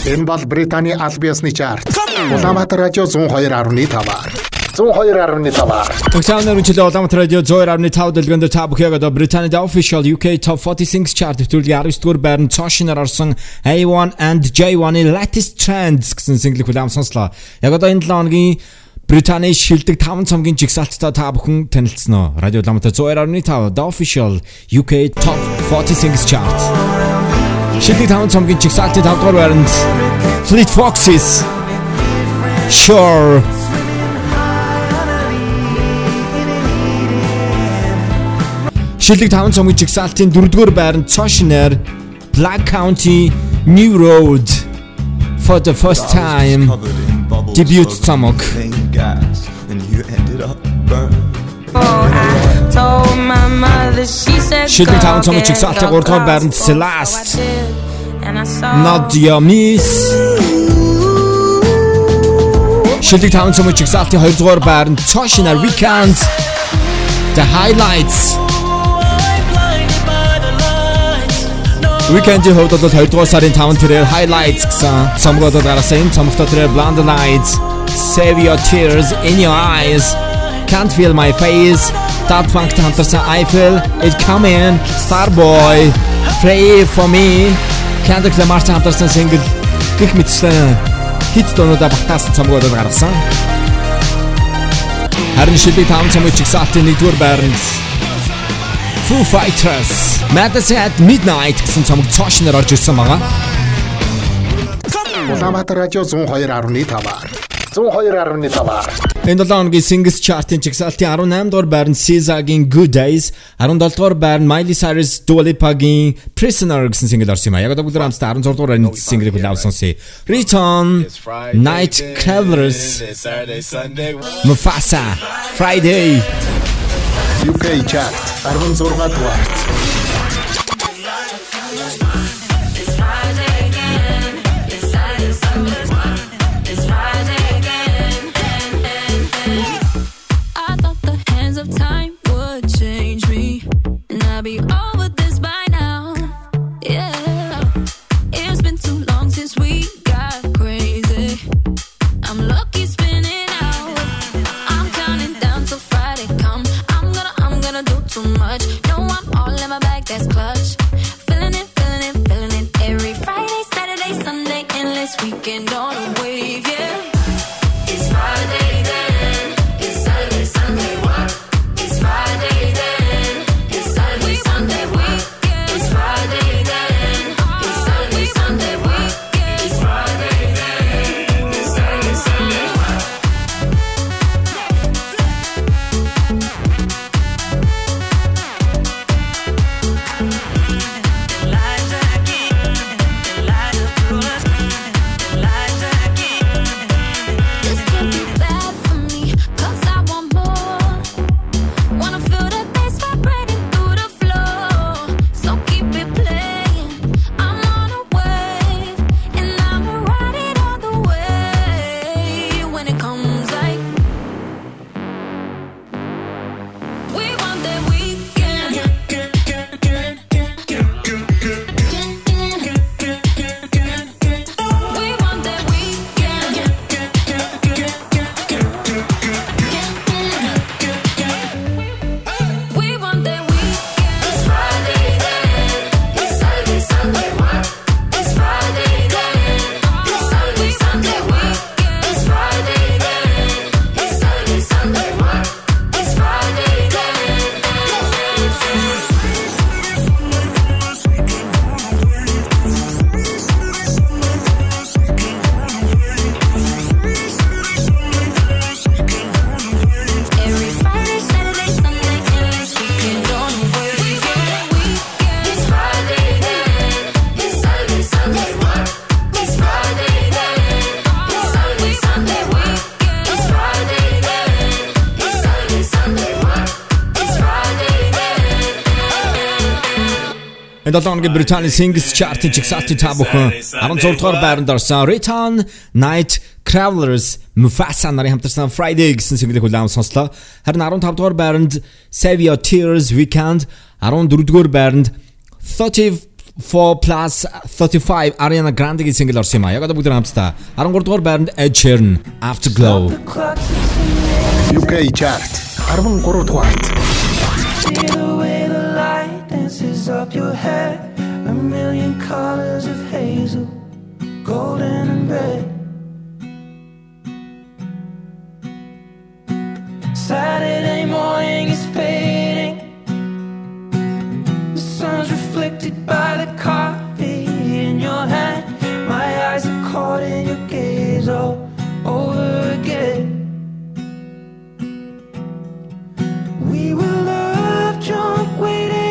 Энэ бол Британий аль биесны чарт. Улаанбаатар радио 102.5-аар. 102.5-аар. Төгсөөнөр үнчлээ Улаанбаатар радио 102.5 дэлгэнд та бүхэнд одоо Британий The Official UK Top 40 Singles Chart нэвтрүүлгийн 19 дугаар байранд цоошиноор орсон A1 and J1-ийн Latest Trends гэсэн single хүлээм сонслоо. Яг одоо энэ 7 хоногийн Британий шилдэг 5 цомгийн жигсаалттай та бүхэн танилцсан уу? Радио Улаанбаатар 102.5 The Official UK Top 40 Singles Chart. Шилдэг таван цомгийн чигсаалтын 5 дугаар байранд Fleet Foxes Shore Шилдэг таван цомгийн чигсаалтын 4 дугаар байранд Cautionary Black Country New Road for the first time debut цомог Oh, should be down Tommy Chicks at the World Cup and Celeste. Nadia Mies. Should be down to Chicks at the World Cup and Tosh in a recount. The highlights. Weeknd you hold the Hotel are in town to their highlights. Some go to the same, some of the blind lights. Save your tears in your eyes. Can't feel my face. Daft Punk хамтарсан I Feel It Coming, Starboy, Pray For Me, Kendrick Lamar хамтарсан single гих мэтчлэн хит дуунуудаа багтаасан цомгоод гаргасан. Харин шилдэг 5 цомгийн чигсаалтын 1-р байранд Foo Fighters Madness at Midnight гэсэн цомог цоошноор орж ирсэн байгаа. Улаанбаатар радио 102.5-аар. 102.5-аар. Энэ 7 хоногийн Singles Chart-ын чигсалтын 18 дугаар байранд SZA-гийн Good Days, 17 дугаар байранд Miley Cyrus Dua Lipa-гийн Prisoner гэсэн single орсон юм а. Яг одоо бүгд хамтдаа 16 дугаар байрны single хүлээвсэн сонсъё. Return Night Travelers Mufasa Friday UK Chart 16 дугаар. No one Энэ 7 хоногийн Британий Singles Chart-ын жигсаалтын та бүхэн 16 дугаар байранд орсон Return Night Travelers Mufasa нарын хамтарсан Friday гэсэн single-ийг хүлээм сонслоо. Харин 15 дугаар байранд Save Your Tears Weekend 14 дугаар байранд 30 4 plus 35 Ariana Grande-гийн single орсон юм а. Яг одоо бүгд хамтдаа 13 дугаар байранд Ed Sheeran Afterglow. UK chart 13 дугаарт. lace up your hair A million colors of hazel Golden and red. Saturday morning is fading. The sun's reflected by the coffee in your hand. My eyes are caught in your gaze all over again. We were love drunk waiting.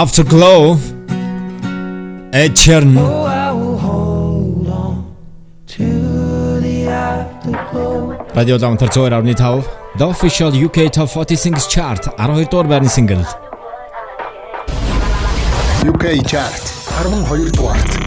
Afterglow, Ed Sheeran. Oh, I will on the. Radio The Official UK Top 40 Singles Chart 12 дугаар байрны single. UK Chart 12 дугаарт.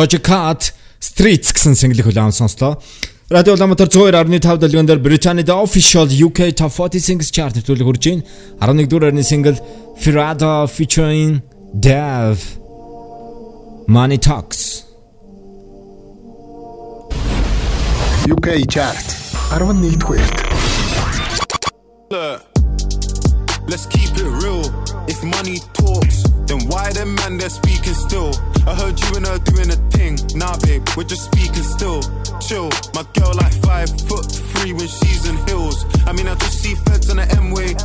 Doja Cat Streets гэсэн single хүлээвэн сонслоо. Радио Улаанбаатар 102.5 дэлгэн дээр Британийн The Official UK Top 40 Singles Chart төлөв хурж ийн 11 дугаар арны single Ferrada featuring Dev Money Talks. UK Chart. 11 дэх хүрээд Let's keep it real. If money talks Then why the man they're speaking still? I heard you and her doing a thing. Nah, babe, we're just speaking still. Chill, my girl like five foot three when she's in heels. I mean, I just see feds on the M way.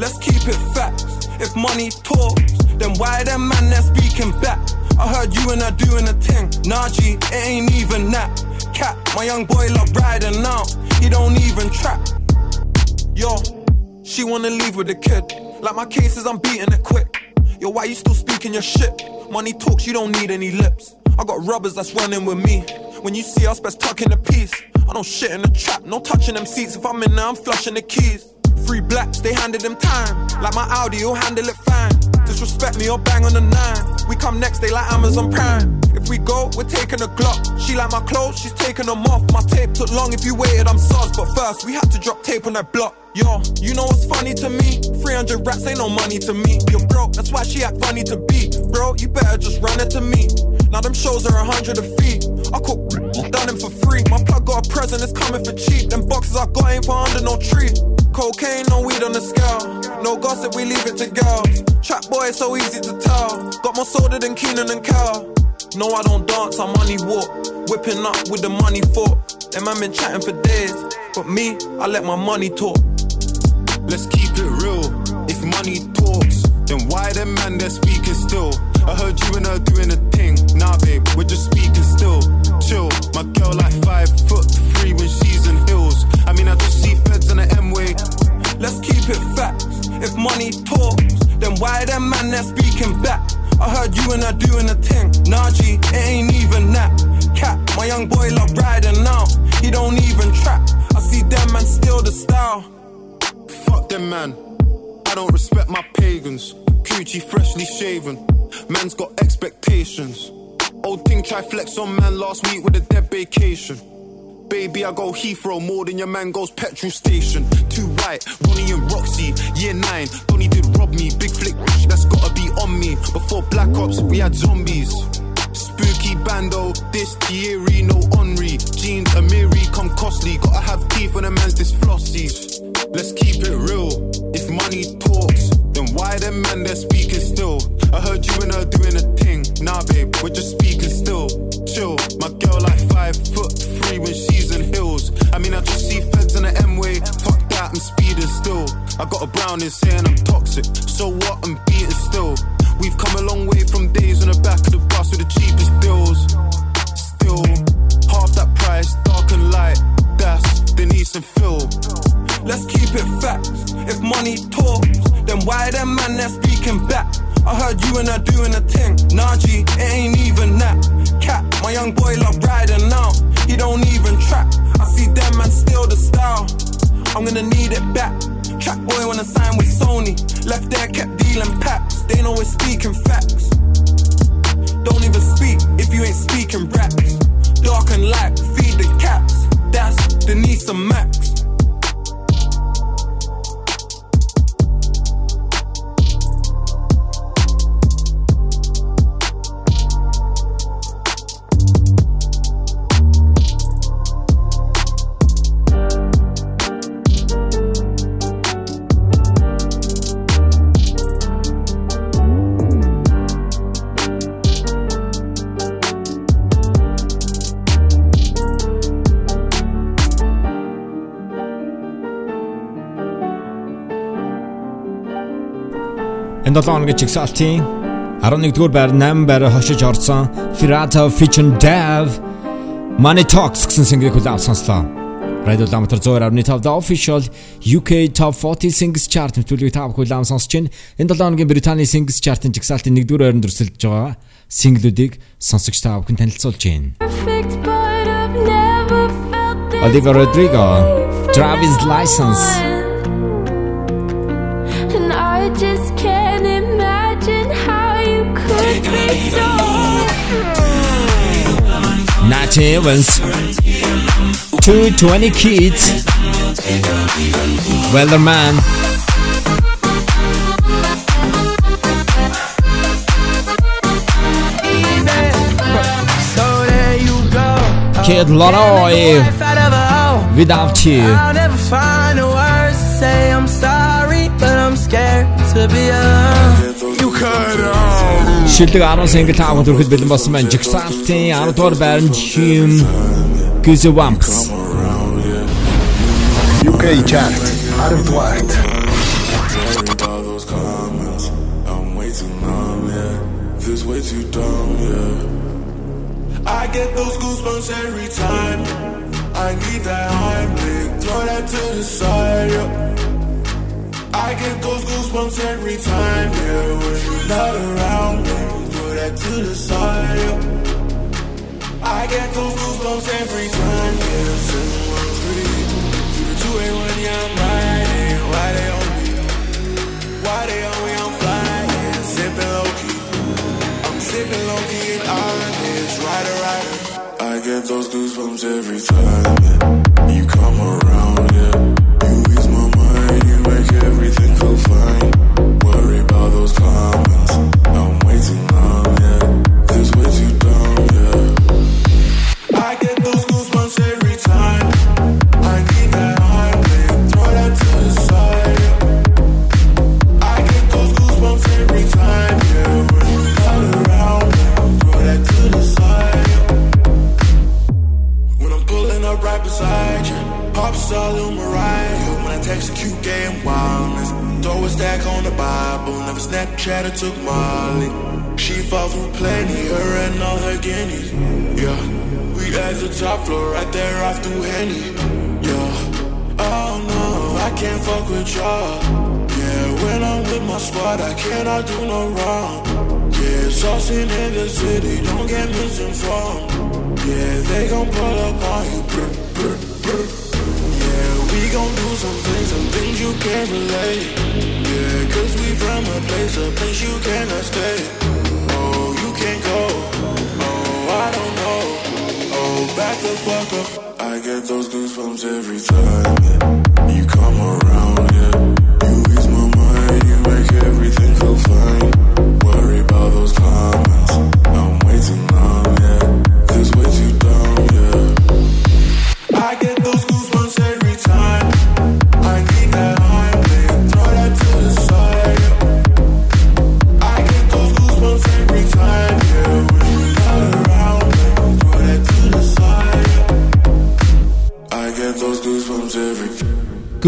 Let's keep it facts. If money talks, then why the man they're speaking back? I heard you and her doing a thing. Nah, G, it ain't even that. Cat, my young boy love riding out. He don't even trap. Yo, she wanna leave with the kid. Like my cases, I'm beating it quick. Yo, why you still speaking your shit? Money talks, you don't need any lips. I got rubbers that's running with me. When you see us, best tuck in the piece. I don't shit in the trap, no touching them seats. If I'm in there, I'm flushing the keys. Free blacks, they handed them time. Like my Audi, you'll handle it fine. Disrespect me or bang on the nine. We come next, they like Amazon Prime. If we go, we're taking a Glock. She like my clothes, she's taking them off. My tape took long, if you waited, I'm sus. But first, we had to drop tape on that block. Yo, you know what's funny to me? 300 rats ain't no money to me. You're broke, that's why she act funny to be. Bro, you better just run it to me. Now them shows are a hundred a fee. I cook, done him for free. My plug got a present, it's coming for cheap. Them boxes I got ain't for under no tree. Cocaine, no weed on the scale. No gossip, we leave it to girls. Trap boy, so easy to tell. Got more soda than Kenan and Kel. No, I don't dance, I money walk. Whipping up with the money fork. Them man been chatting for days. But me, I let my money talk. Let's keep it real. If money talks, then why them man they're speaking still? I heard you and her doing a thing. Nah, babe, we're just speaking still. Chill, my girl like five foot three when she's in heels. I mean, I just see feds on the M way. Let's keep it facts. If money talks, then why them man they're speaking back? I heard you and her doing a thing. Nah, G, it ain't even that. Cat, my young boy love riding now. He don't even trap. I see them man steal the style. Fuck them, man. I don't respect my pagans. Coochie freshly shaven. Man's got expectations. Old thing try flex on man last week with a dead vacation. Baby, I go Heathrow more than your man goes petrol station. Too right, Ronnie and Roxy, year nine. Donny did rob me, big flick, that's gotta be on me. Before Black Ops, we had zombies. Spooky bando, this Thierry, no Henri. Jeans, Amiri, come costly. Gotta have teeth when a man's this flossies. Let's keep it real. If money talks, then why them man they're speaking still? I heard you and her doing a thing. Nah, babe, we're just speaking still. Chill, my girl like five foot three when she's in heels. I mean, I just see feds on the M way. Fuck that, I'm speeding still. I got a brown in saying I'm toxic. So what? I'm beating still. We've come a long way from days on the back of the bus with the cheapest bills. Still, half that price, dark and light. That's Denise and Phil. Let's keep it facts. If money talks, then why them man they're speaking back? I heard you and her doing a thing. Nah, G, it ain't even that. Cat, my young boy love riding now. He don't even trap. I see them man steal the style. I'm gonna need it back. Trap boy wanna sign with Sony. Left there, kept dealing packs. They know we're speaking facts. Don't even speak if you ain't speaking raps. Dark and light, feed the cats. That's Denise and Max. Энэ 7 хоногийн чигсалтын 11-р байр 8 байраа хошиж орсон Firata featuring Dev Money Talks гэсэн single хүлээв сонслоо. Radio Lamatar 102.5 The Official UK Top 40 Singles Chart нэвтрүүлгийг та бүхэн хүлээм сонсож байна. Энэ 7 хоногийн Британий Singles Chart-ын жигсаалтын 1-р байранд өрсөлдөж байгаа single-үүдийг сонсогч та бүхэн танилцуулж байна. Olivia Rodrigo, Travis License, so Evans, 220 Kids, go. Kid Laroi, Without You. I'll never find the words to say I'm sorry, but I'm scared to be alone. Шилдэг 10 single та бүхэнд хүрэхэд бэлэн болсон байна. Jigsaw-ийн 10 дугаар байранд Jim Goosebumps. UK chart 10 дугаарт all those comments. I'm way too dumb, yeah. I get those goosebumps every time. I need that Heimlich, throw that to the side, yeah. I get those goosebumps every time, yeah. When you're not around, when you put that to the side, yeah. I get those goosebumps every time, yeah. 713, 281, yeah, I'm riding. Why they on me? Why they on me? I'm flying, sipping low key. I'm sipping low key and honest, rider, rider. I get those goosebumps every time.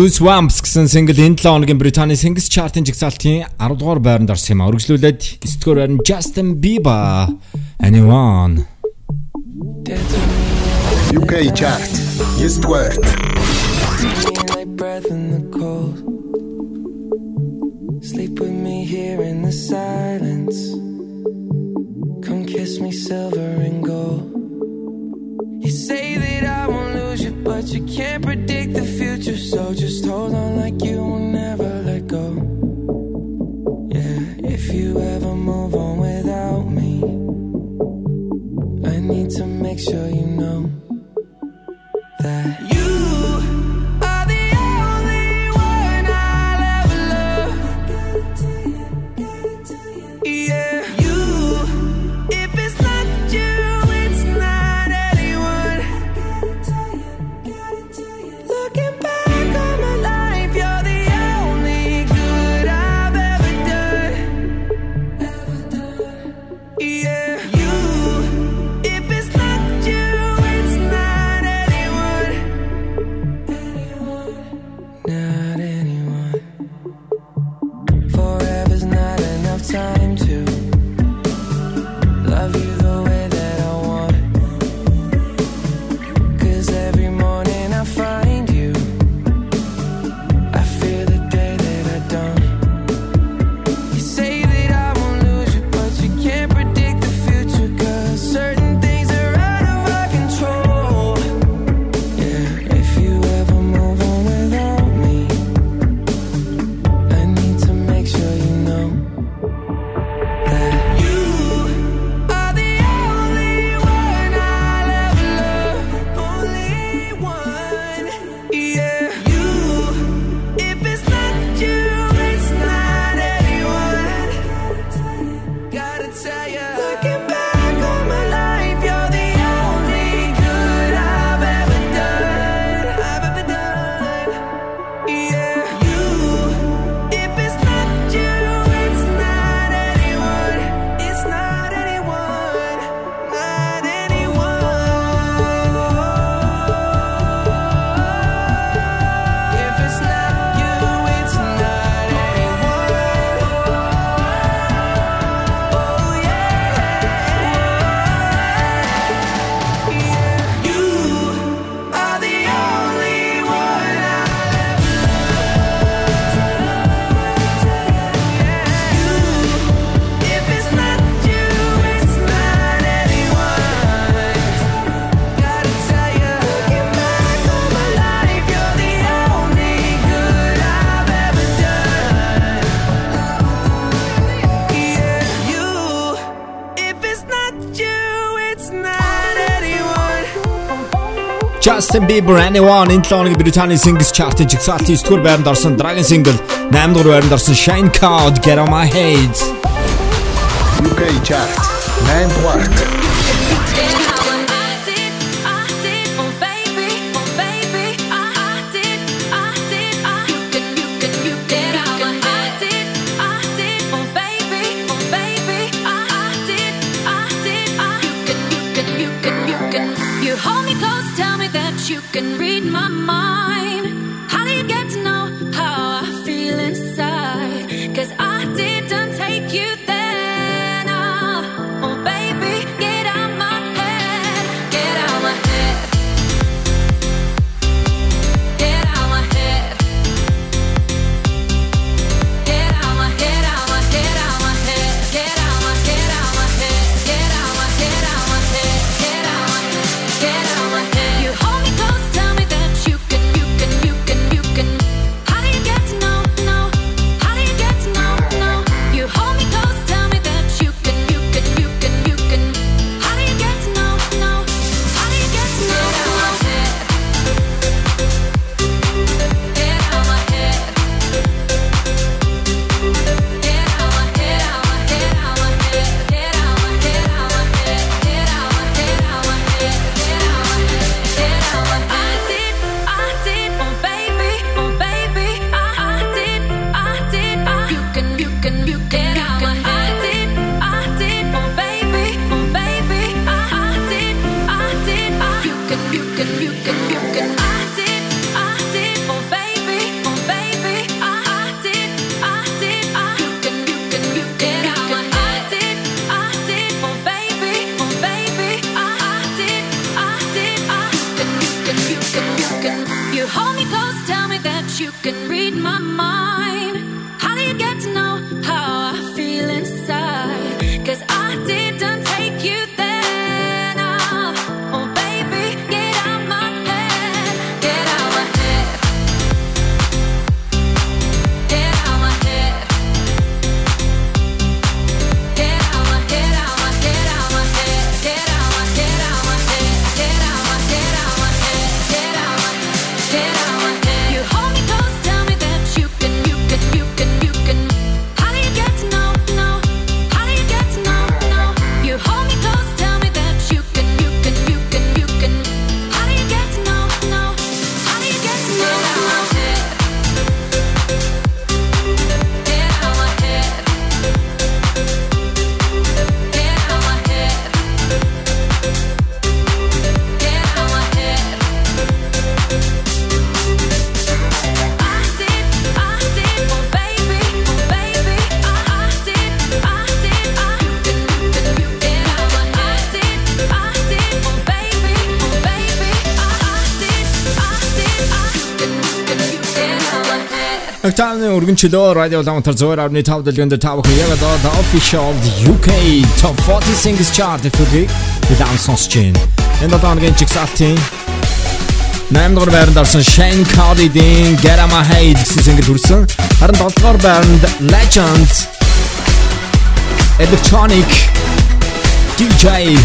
Goosebumps гэсэн single энэ 7 хоногийн Британий Singles Chart-ын жигсаалтын 10 дугаар байранд орсон юм. Өргөжлүүлээд 9 дугаар байранд Justin Bieber Anyone UK chart 9 дугаар Justin Bieber Anyone энэ 7 оны Британий Singles Chart-ын жигсаалтын 9-р байранд орсон Dragon Single 8-р байранд орсон Shine Cloud Get on my head. UK Chart 8 дугаарт өргөн чөлөө радио лаунтер зөөр авны тав дэлгэнд тав хэ яг одоо the official UK top 40 singles chart төлөгийг удаан сонсч байна. Энэ долооногийн чигсалтын 8 дугаар байранд орсон Shane Cody-ийн Get On My Head гэсэн single хүрсэн. Харин 7 дугаар байранд Legends Electronic DJ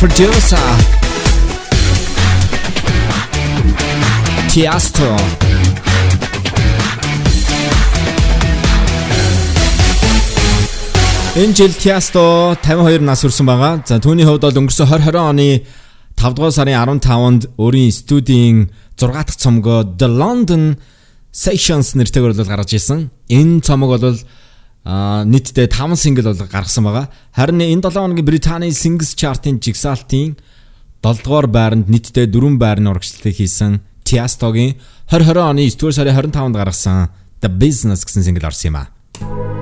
Producer Tiesto Энэ жил Tiasto 52 нас хүрсэн байгаа. За түүний хувьд бол өнгөрсөн 2020 оны 5 дугаар сарын 15-нд өөрийн студийн 6 дахь цомгоо The London Sessions нэртэйгээр бол гаргаж ирсэн. Энэ цомог бол а нийтдээ 5 сингл бол гаргасан байгаа. Харин энэ 7 хоногийн Британий Singles Chart-ын жигсаалтын 7 дугаар байранд нийтдээ 4 байрны урагшлалтыг хийсэн Tiasto-гийн 2020 оны 9 дугаар сарын 25-нд гаргасан The Business гэсэн сингл орсон юм аа.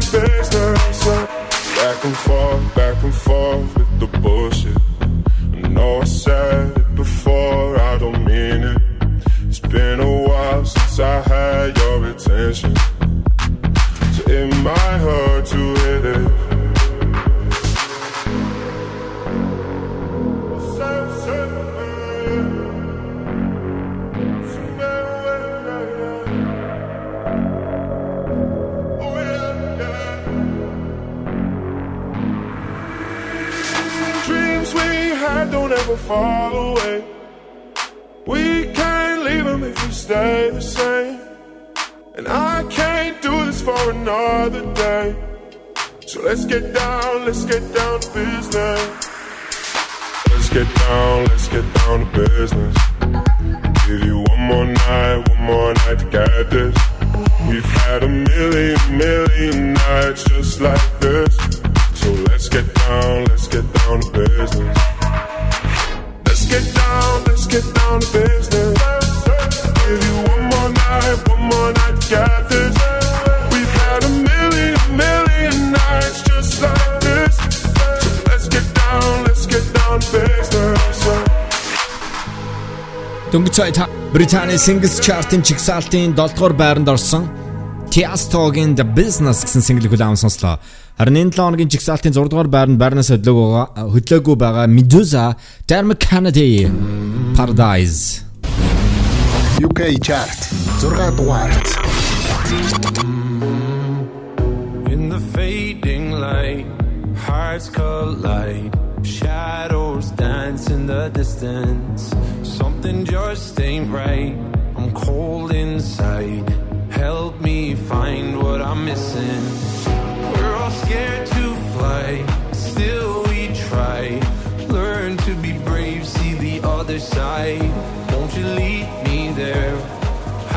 Back and forth, down to business. Give you one more night, one more night to get this. Дөнгөж та Британий Singles Chart-ын чигсалтын 7 дугаар байранд орсон Tiesto-гийн The Business гэсэн single хүлээм сонслоо. Харин энэ 7 хоногийн чигсалтын 6 дугаар байранд байрнаас хөдлөөг байгаа хөдлөөгүй байгаа Medusa, Dermot Kennedy, Paradise. UK Chart 6 дугаарт In the fading light, hearts collide. Shadows dance in the distance. Something just ain't right. I'm cold inside. Help me find what I'm missing. We're all scared to fly, still we try. Learn to be brave, see the other side. Won't you lead me there?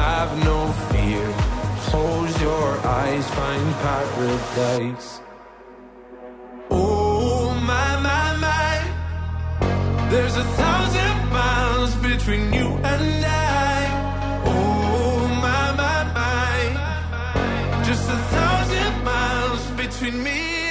Have no fear. Close your eyes, find paradise. Oh my my my, there's a thousand between you and I. Oh my my my, just a thousand miles between me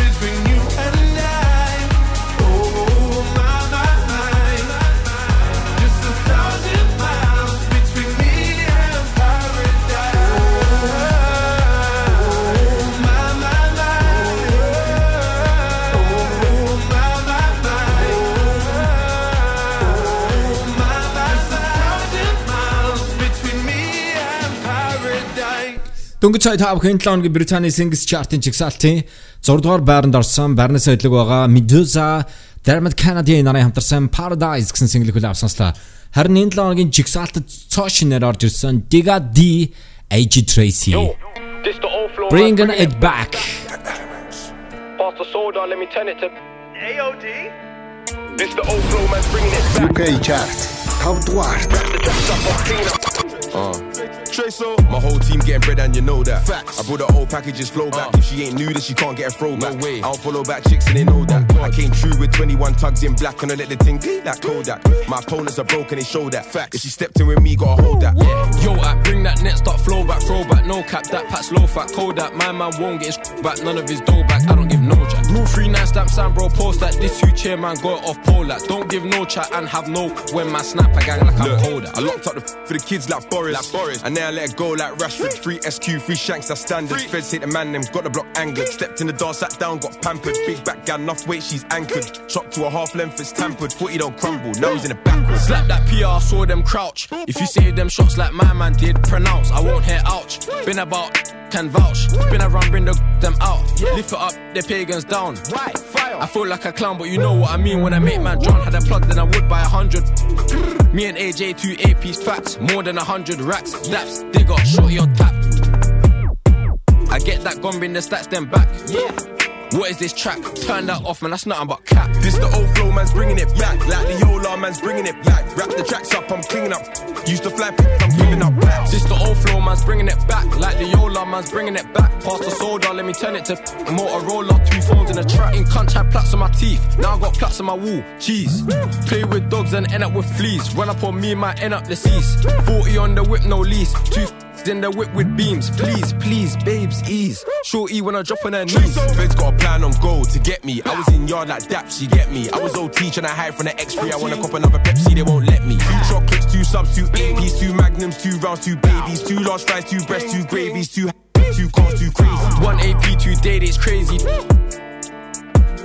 Дөнгөж сая та бүхэн 7 хоногийн Британий Singles Chart-ын жигсаалтын 6 дугаар байранд орсон байрнаас өдлөг байгаа Medusa, Dermot Kennedy нарын хамтарсан Paradise гэсэн single хүлээв сонслоо. Харин энэ 7 хоногийн жигсаалтад цоо шинээр орж ирсэн Diga D, AG Tracy. Bringing it back. Pass the soda, let me turn it to AOD. This the old flow, man, bringing it back. UK chart 5 дугаарт. The dress up, I'm clean up. Uh. Tracer, my whole team getting bread and you know that. Facts. I brought the old packages flow back. If she ain't new, then she can't get a throwback. No way. I don't follow back chicks and they know that. I came true with 21 tugs in black and I let the thing like Kodak. My opponents are broken, they show that. Facts. If she stepped in with me, gotta hold that. Yeah. Yo, I bring that net, start flow back, throw back, no cap, that pat's low fat, cold that. My man won't get his back, none of his dough back, I don't give no jack. Rule 3 9 stamp sign, bro, post that. This who chair man got off pole that. Don't give no chat and have no when my snap a gang like I'm Look, at. I locked up the f- for the kids like Boris. Like Boris. And now I let it go like Rashford. Free SQ, free shanks, that's standard. Feds hit the man, them got the block angered. Stepped in the door, sat down, got pampered. Big back gal, enough weight, she's anchored. Chopped to a half length, it's tampered. Footy don't crumble, now he's in the backwards. Slap that PR, saw them crouch. If you save them shots like my man did, pronounce. I won't hear ouch. Been about, can vouch. Been around, bring the them out. Lift it up, the pagans down. Right, fire. I feel like a clown, but you know what I mean when I make man drown. Had a plug, then I would buy a hundred. Me and AJ, two A piece facts. More than a hundred racks. Daps, digger, shorty on tap. I get that gun, bring the stats, then back. Yeah. What is this track? Turn that off, man. That's nothing but cap. This the old flow, man's bringing it back. Like the Yola, man's bringing it back. Wrap the tracks up, I'm cleaning up. Used to fly, I'm giving up raps. This the old flow, man's bringing it back. Like the Yola, man's bringing it back. Pass the soda, let me turn it to a Motorola. Two phones in a track. In cunt, had plaques on my teeth. Now I got plaques on my wall. Cheese. Play with dogs and end up with fleas. Run up on me, might end up deceased. 40 on the whip, no lease. Two in the whip with beams. Please, please, babes, ease. Shorty when I drop on her knees. Feds got a plan on goal to get me. I was in yard like that, she get me. I was OT trying to hide from the X3. I wanna cop another Pepsi, they won't let me. Two chocolates, two subs, two APs, two magnums, two rounds, two babies, two large fries, two breasts, two gravies, two two cars, two crazy. One AP, two date, it's crazy.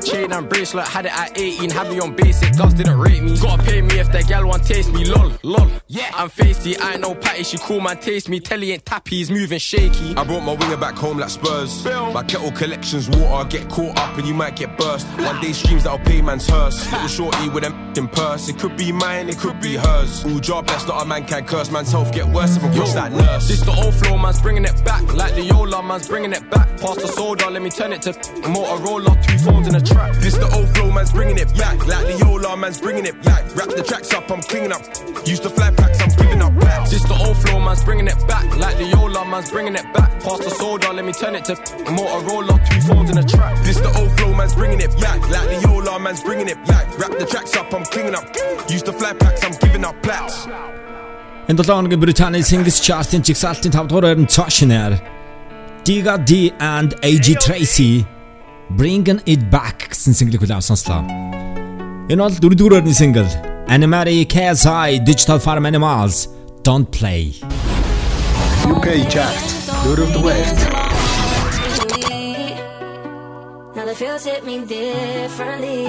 Chain and bracelet, had it at 18, had me on basic, girls didn't rate me. Gotta pay me if that gal want taste me, lol, lol. Yeah, I'm feisty, I ain't no patty, she cool man taste me. Telly ain't tappy, he's moving shaky. I brought my winger back home like Spurs. My kettle collections water, get caught up and you might get burst. One day streams that'll pay man's hearse. Little shorty with a in purse. It could be mine, it could be hers. All job, that's not a man can curse. Man's health get worse if I'm cross that nurse. This the old flow, man's bringing it back. Like the Yola, man's bringing it back. Past the soda, let me turn it to Motorola. Two phones in a trap. This the old flow, man's bringing it back. Like the old Yola, man's bringing it back. Wrap the tracks up, I'm cleaning up. Use the fly packs, I'm giving up back. This the old flow, man's bringing it back. Like the old Yola, man's bringing it back. Pass the soda, let me turn it to Motorola, two phones in a trap. This the old flow, man's bringing it back. Like the old Yola, man's bringing it back. Wrap the tracks up, I'm cleaning up. Use the fly packs, I'm giving up plaques. Энэ 7 хоногийн Британий Singles Chart-ын жигсаалтын 5 дугаар байрны цоо шинээр Digga D and AJ Tracey Bringing It Back гэсэн single-ийг хүлээвсэнслээ. Энэ бол дөрөвдүгээр single Anne-Marie KSI Digital Farm Animals Don't Play. UK chart дөрөвдүгээр. Now the feels hit me differently.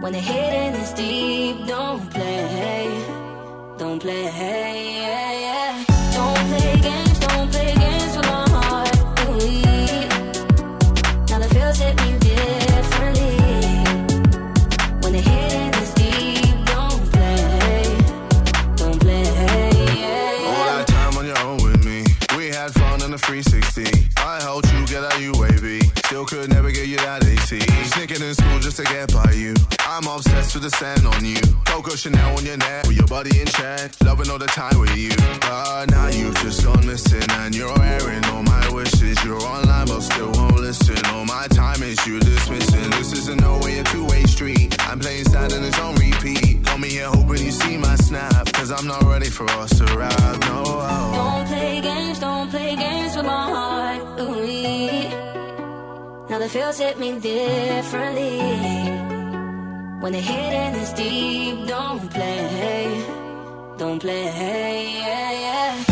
When the hidden is deep, don't play, don't play. Yeah, yeah. Still could never get you that AT. Sneaking in school just to get by you. I'm obsessed with the sand on you. Coco Chanel on your neck with your body in check. Loving all the time with you. But now you've just gone missing and you're airing all my wishes. You're online but still won't listen. All my time is you dismissing. This isn't no way a two-way street. I'm playing sad and it's on repeat. Call me here hoping you see my snap. Cause I'm not ready for us to ride. No. Don't play games, don't play games with my heart. Ooh, now the feels hit me differently. When the hidden is deep, don't play, don't play, yeah, yeah.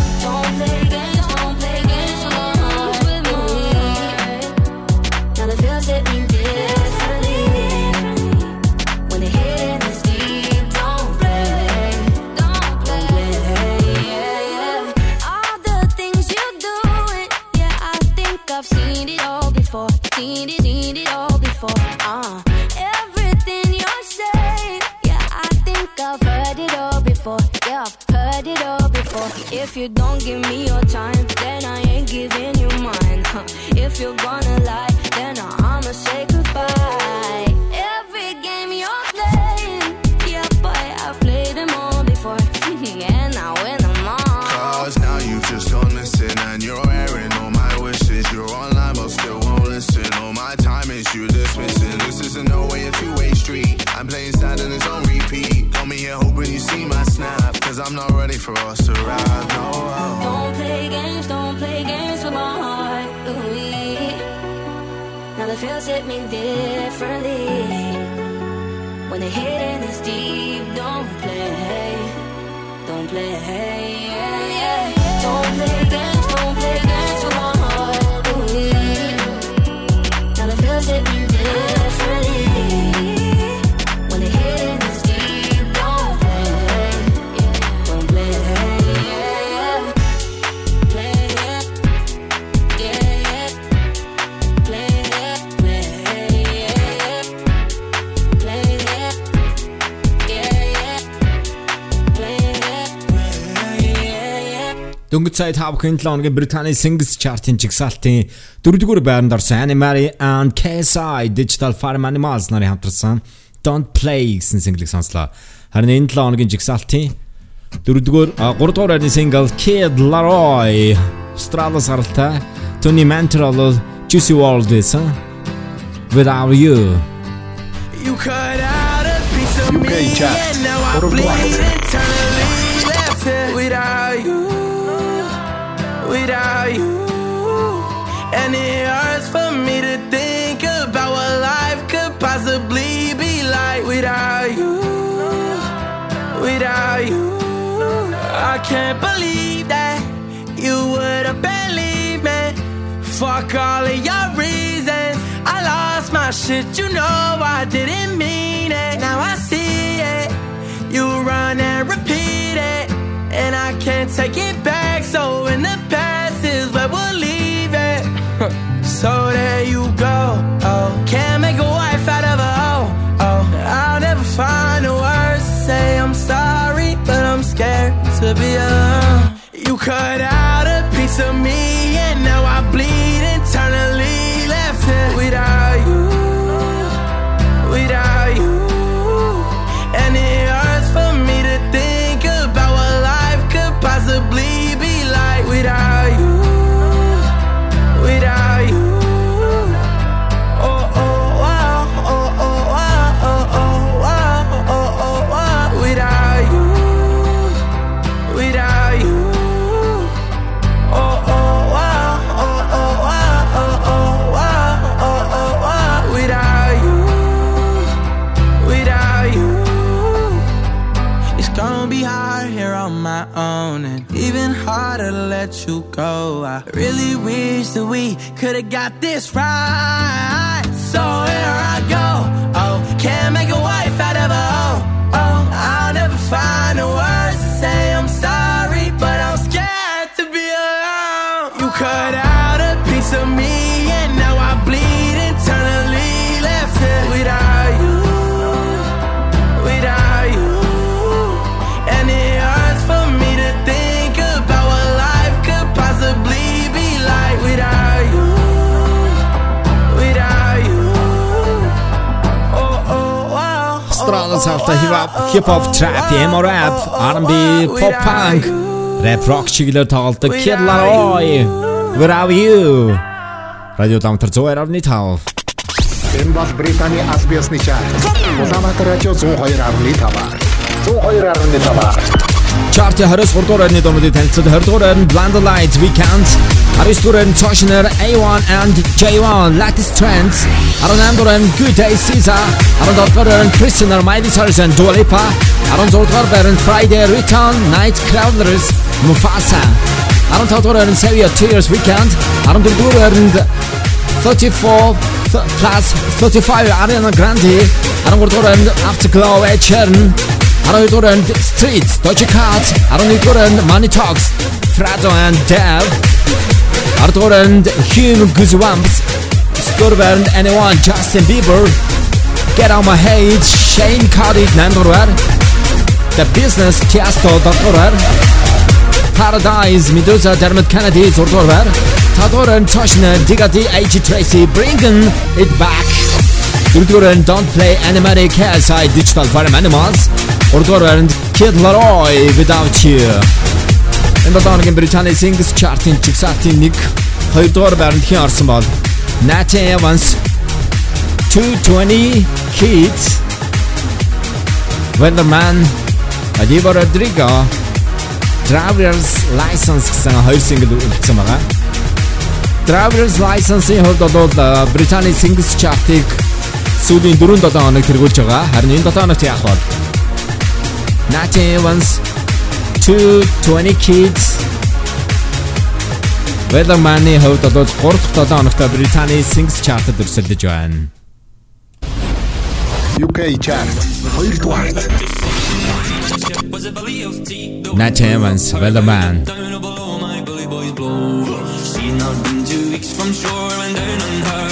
If you don't give me your time, then I ain't giving you mine. Huh. If you're gonna lie, differently. When the hitting is deep, don't play, don't play. Дөнгөж сая 5 бүхэн 7 хоногийн Британий Singles Chart-ын жигсаалтын 4-р байранд орсон Annie Mary and KSI Digital Farm Animals нарын хамтарсан Don't Play гэсэн single-ийг сонслоо. Харин энэ 7 хоногийн жигсаалтын 4-р 3-р байрны single Kid Laroi Strada саралтай Tony Mantrell Juicy World гэсэн Without You You cut out a piece of UK me, chart. and now I Uruguay. Without you. I can't believe that you would have believed me. Fuck all of your reasons. I lost my shit, you know I didn't mean it. Now I see it. You run and repeat it. And I can't take it back. So in the past is where we'll leave it. so there you go. Oh, can't make a wife out of a hoe. Oh, I'll never find to be alone. You cut out a piece of me, Strada саралтай hip hop, hip hop, trap, emo rap, R&B, pop punk, rap rock чиглэлээр тоглодог Kid Laroi Without You. Радио Дамтар 102.5. Энэ бол Британий аль биесны чарт. Улаанбаатар радио 102.5-аар. 102.5-аар. чартын 23 дугаар байрны дуунуудыг танилцуулж 20 дугаар байрны Blind Light Weeknd 19 дугаар байрны Toshner A1 and J1 Latest Trends. 18 дугаар байрны Good Day SZA. 17 дугаар байрны Prisoner Miley Cyrus and Dua Lipa. 16 дугаар Friday Return Night Crawlers Mufasa. 15 дугаар байрны Saviour Tears Weeknd 14 дугаар байрны 34 plus 35 Ariana Grande. 13 дугаар байранд Afterglow Ed Hanoi Gordon, Streets, Doja Cat, Hanoi Gordon, Money Talks, Fredo and Dave, Art Gordon, Hume Goosebumps, and Anyone, Justin Bieber, Get Out My Head, Shane Cardiff, Nandorwar, The Business, Tiesto, Dr. Paradise, Meduza, Dermot Kennedy, Zordorwar, Tadoran, Toshna, Diggity. H. Tracy, Bringing It Back, Don't Play Animatic, KSI, Digital Farm Animals, Гуравдугаар Kid Laroi Without You Энэ долооногийн Британий Singles Chart-ын чигсалтын нэг хоёрдугаар байранд хэн орсон бол Nat Evans 220 Kids Weatherman Olivia Rodrigo Driver's License гэсэн хоёр single үлдсэн байгаа. Driver's License-ийн хувьд бол Британий Singles Chart-ыг сүүлийн 4-7 хоног тэргүүлж байгаа. Харин энэ 7 хоногт яах вэ? Nat Evans 220 Kids. Weatherman-ы хувьд бол 3-7 хоногт Британий Singles Chart-д өрсөлдөж байна. UK Chart 2 дугаарт Nat Evans Weatherman She'd not been two weeks from shore when down on her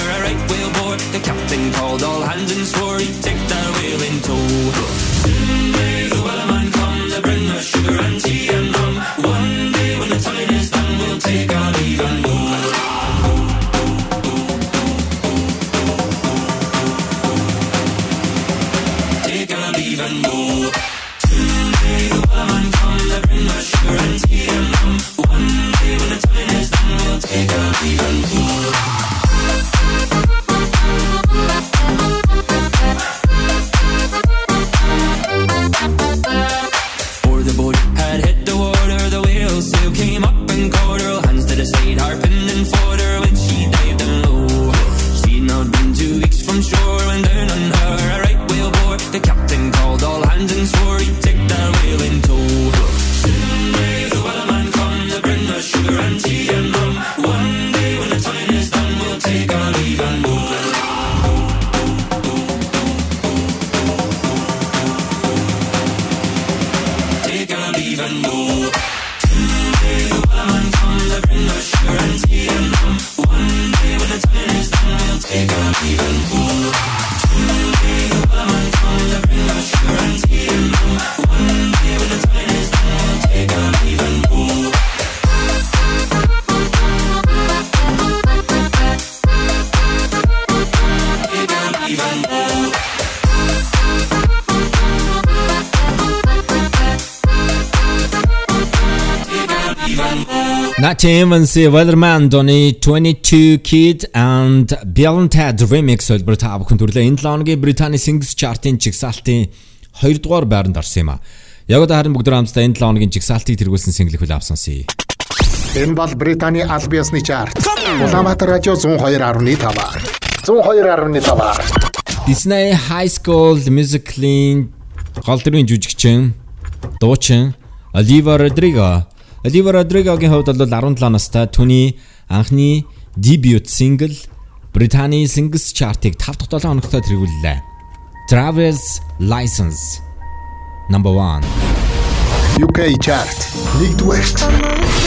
Evans Weatherman Donny 22 Kid and Beyond Ted remix хэлбэр та бүхэн төрлөө энэ 7 хоногийн Британий Singles Chart-ын жигсаалтын 2 дугаар байранд орсон юм а. Яг одоо харин бүгд хамтдаа энэ 7 хоногийн жигсаалтыг тэргүүлсэн single хөл авсансыг. Энэ бол Британий аль биесны чарт. Улаанбаатар радио 102.5. 102.5. Disney High School Musical-ийн гол дүрийн жүжигчин дуучин Olivia Rodrigo Olivia Rodrigo-гийн хувьд бол 17 настай түүний анхны дебют single Британий Singles Chart-ыг 5 дахь 7 хоногт тэргүүллээ. Travis License number 1 UK Chart 1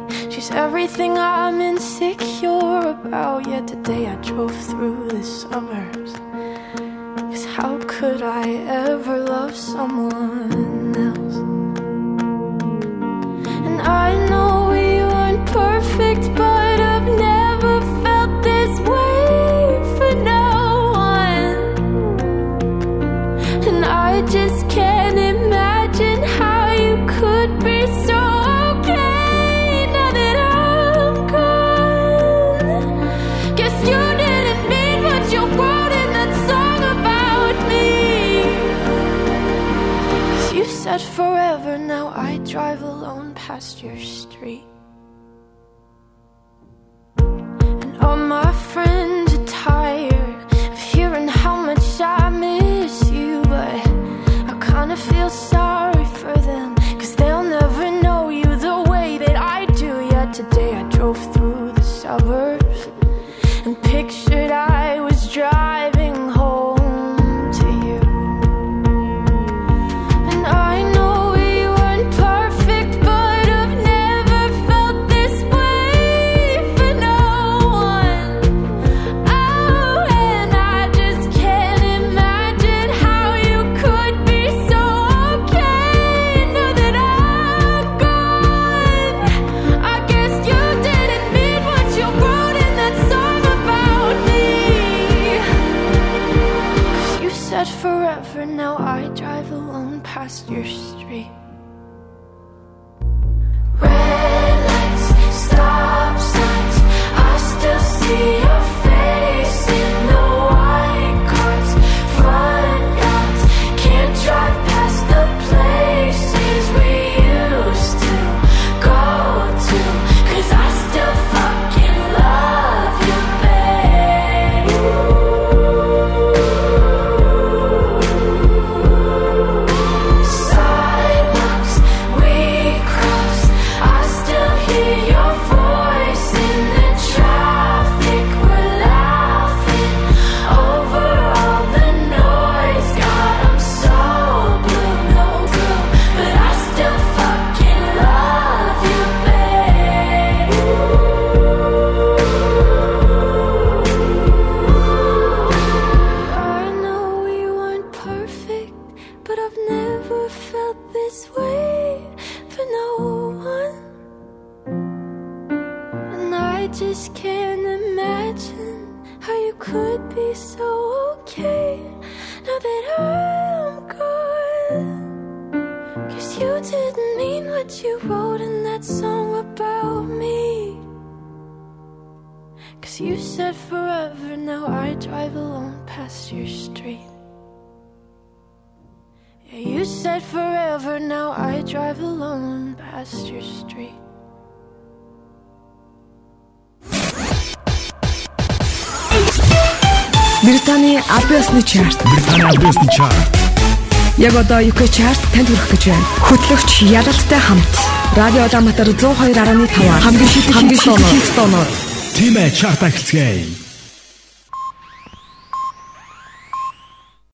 She's everything I'm insecure about. Yet today I drove through the suburbs. Cause how could I ever love someone else? And I know we weren't perfect, but чарт танд хүрэх гэж байна. Хөтлөгч Ялалттай хамт Радио Улаанбаатар 102.5 хамгийн шилдэг хамгийн шилдэг тоноор Тимэ чарт ахилцгээе.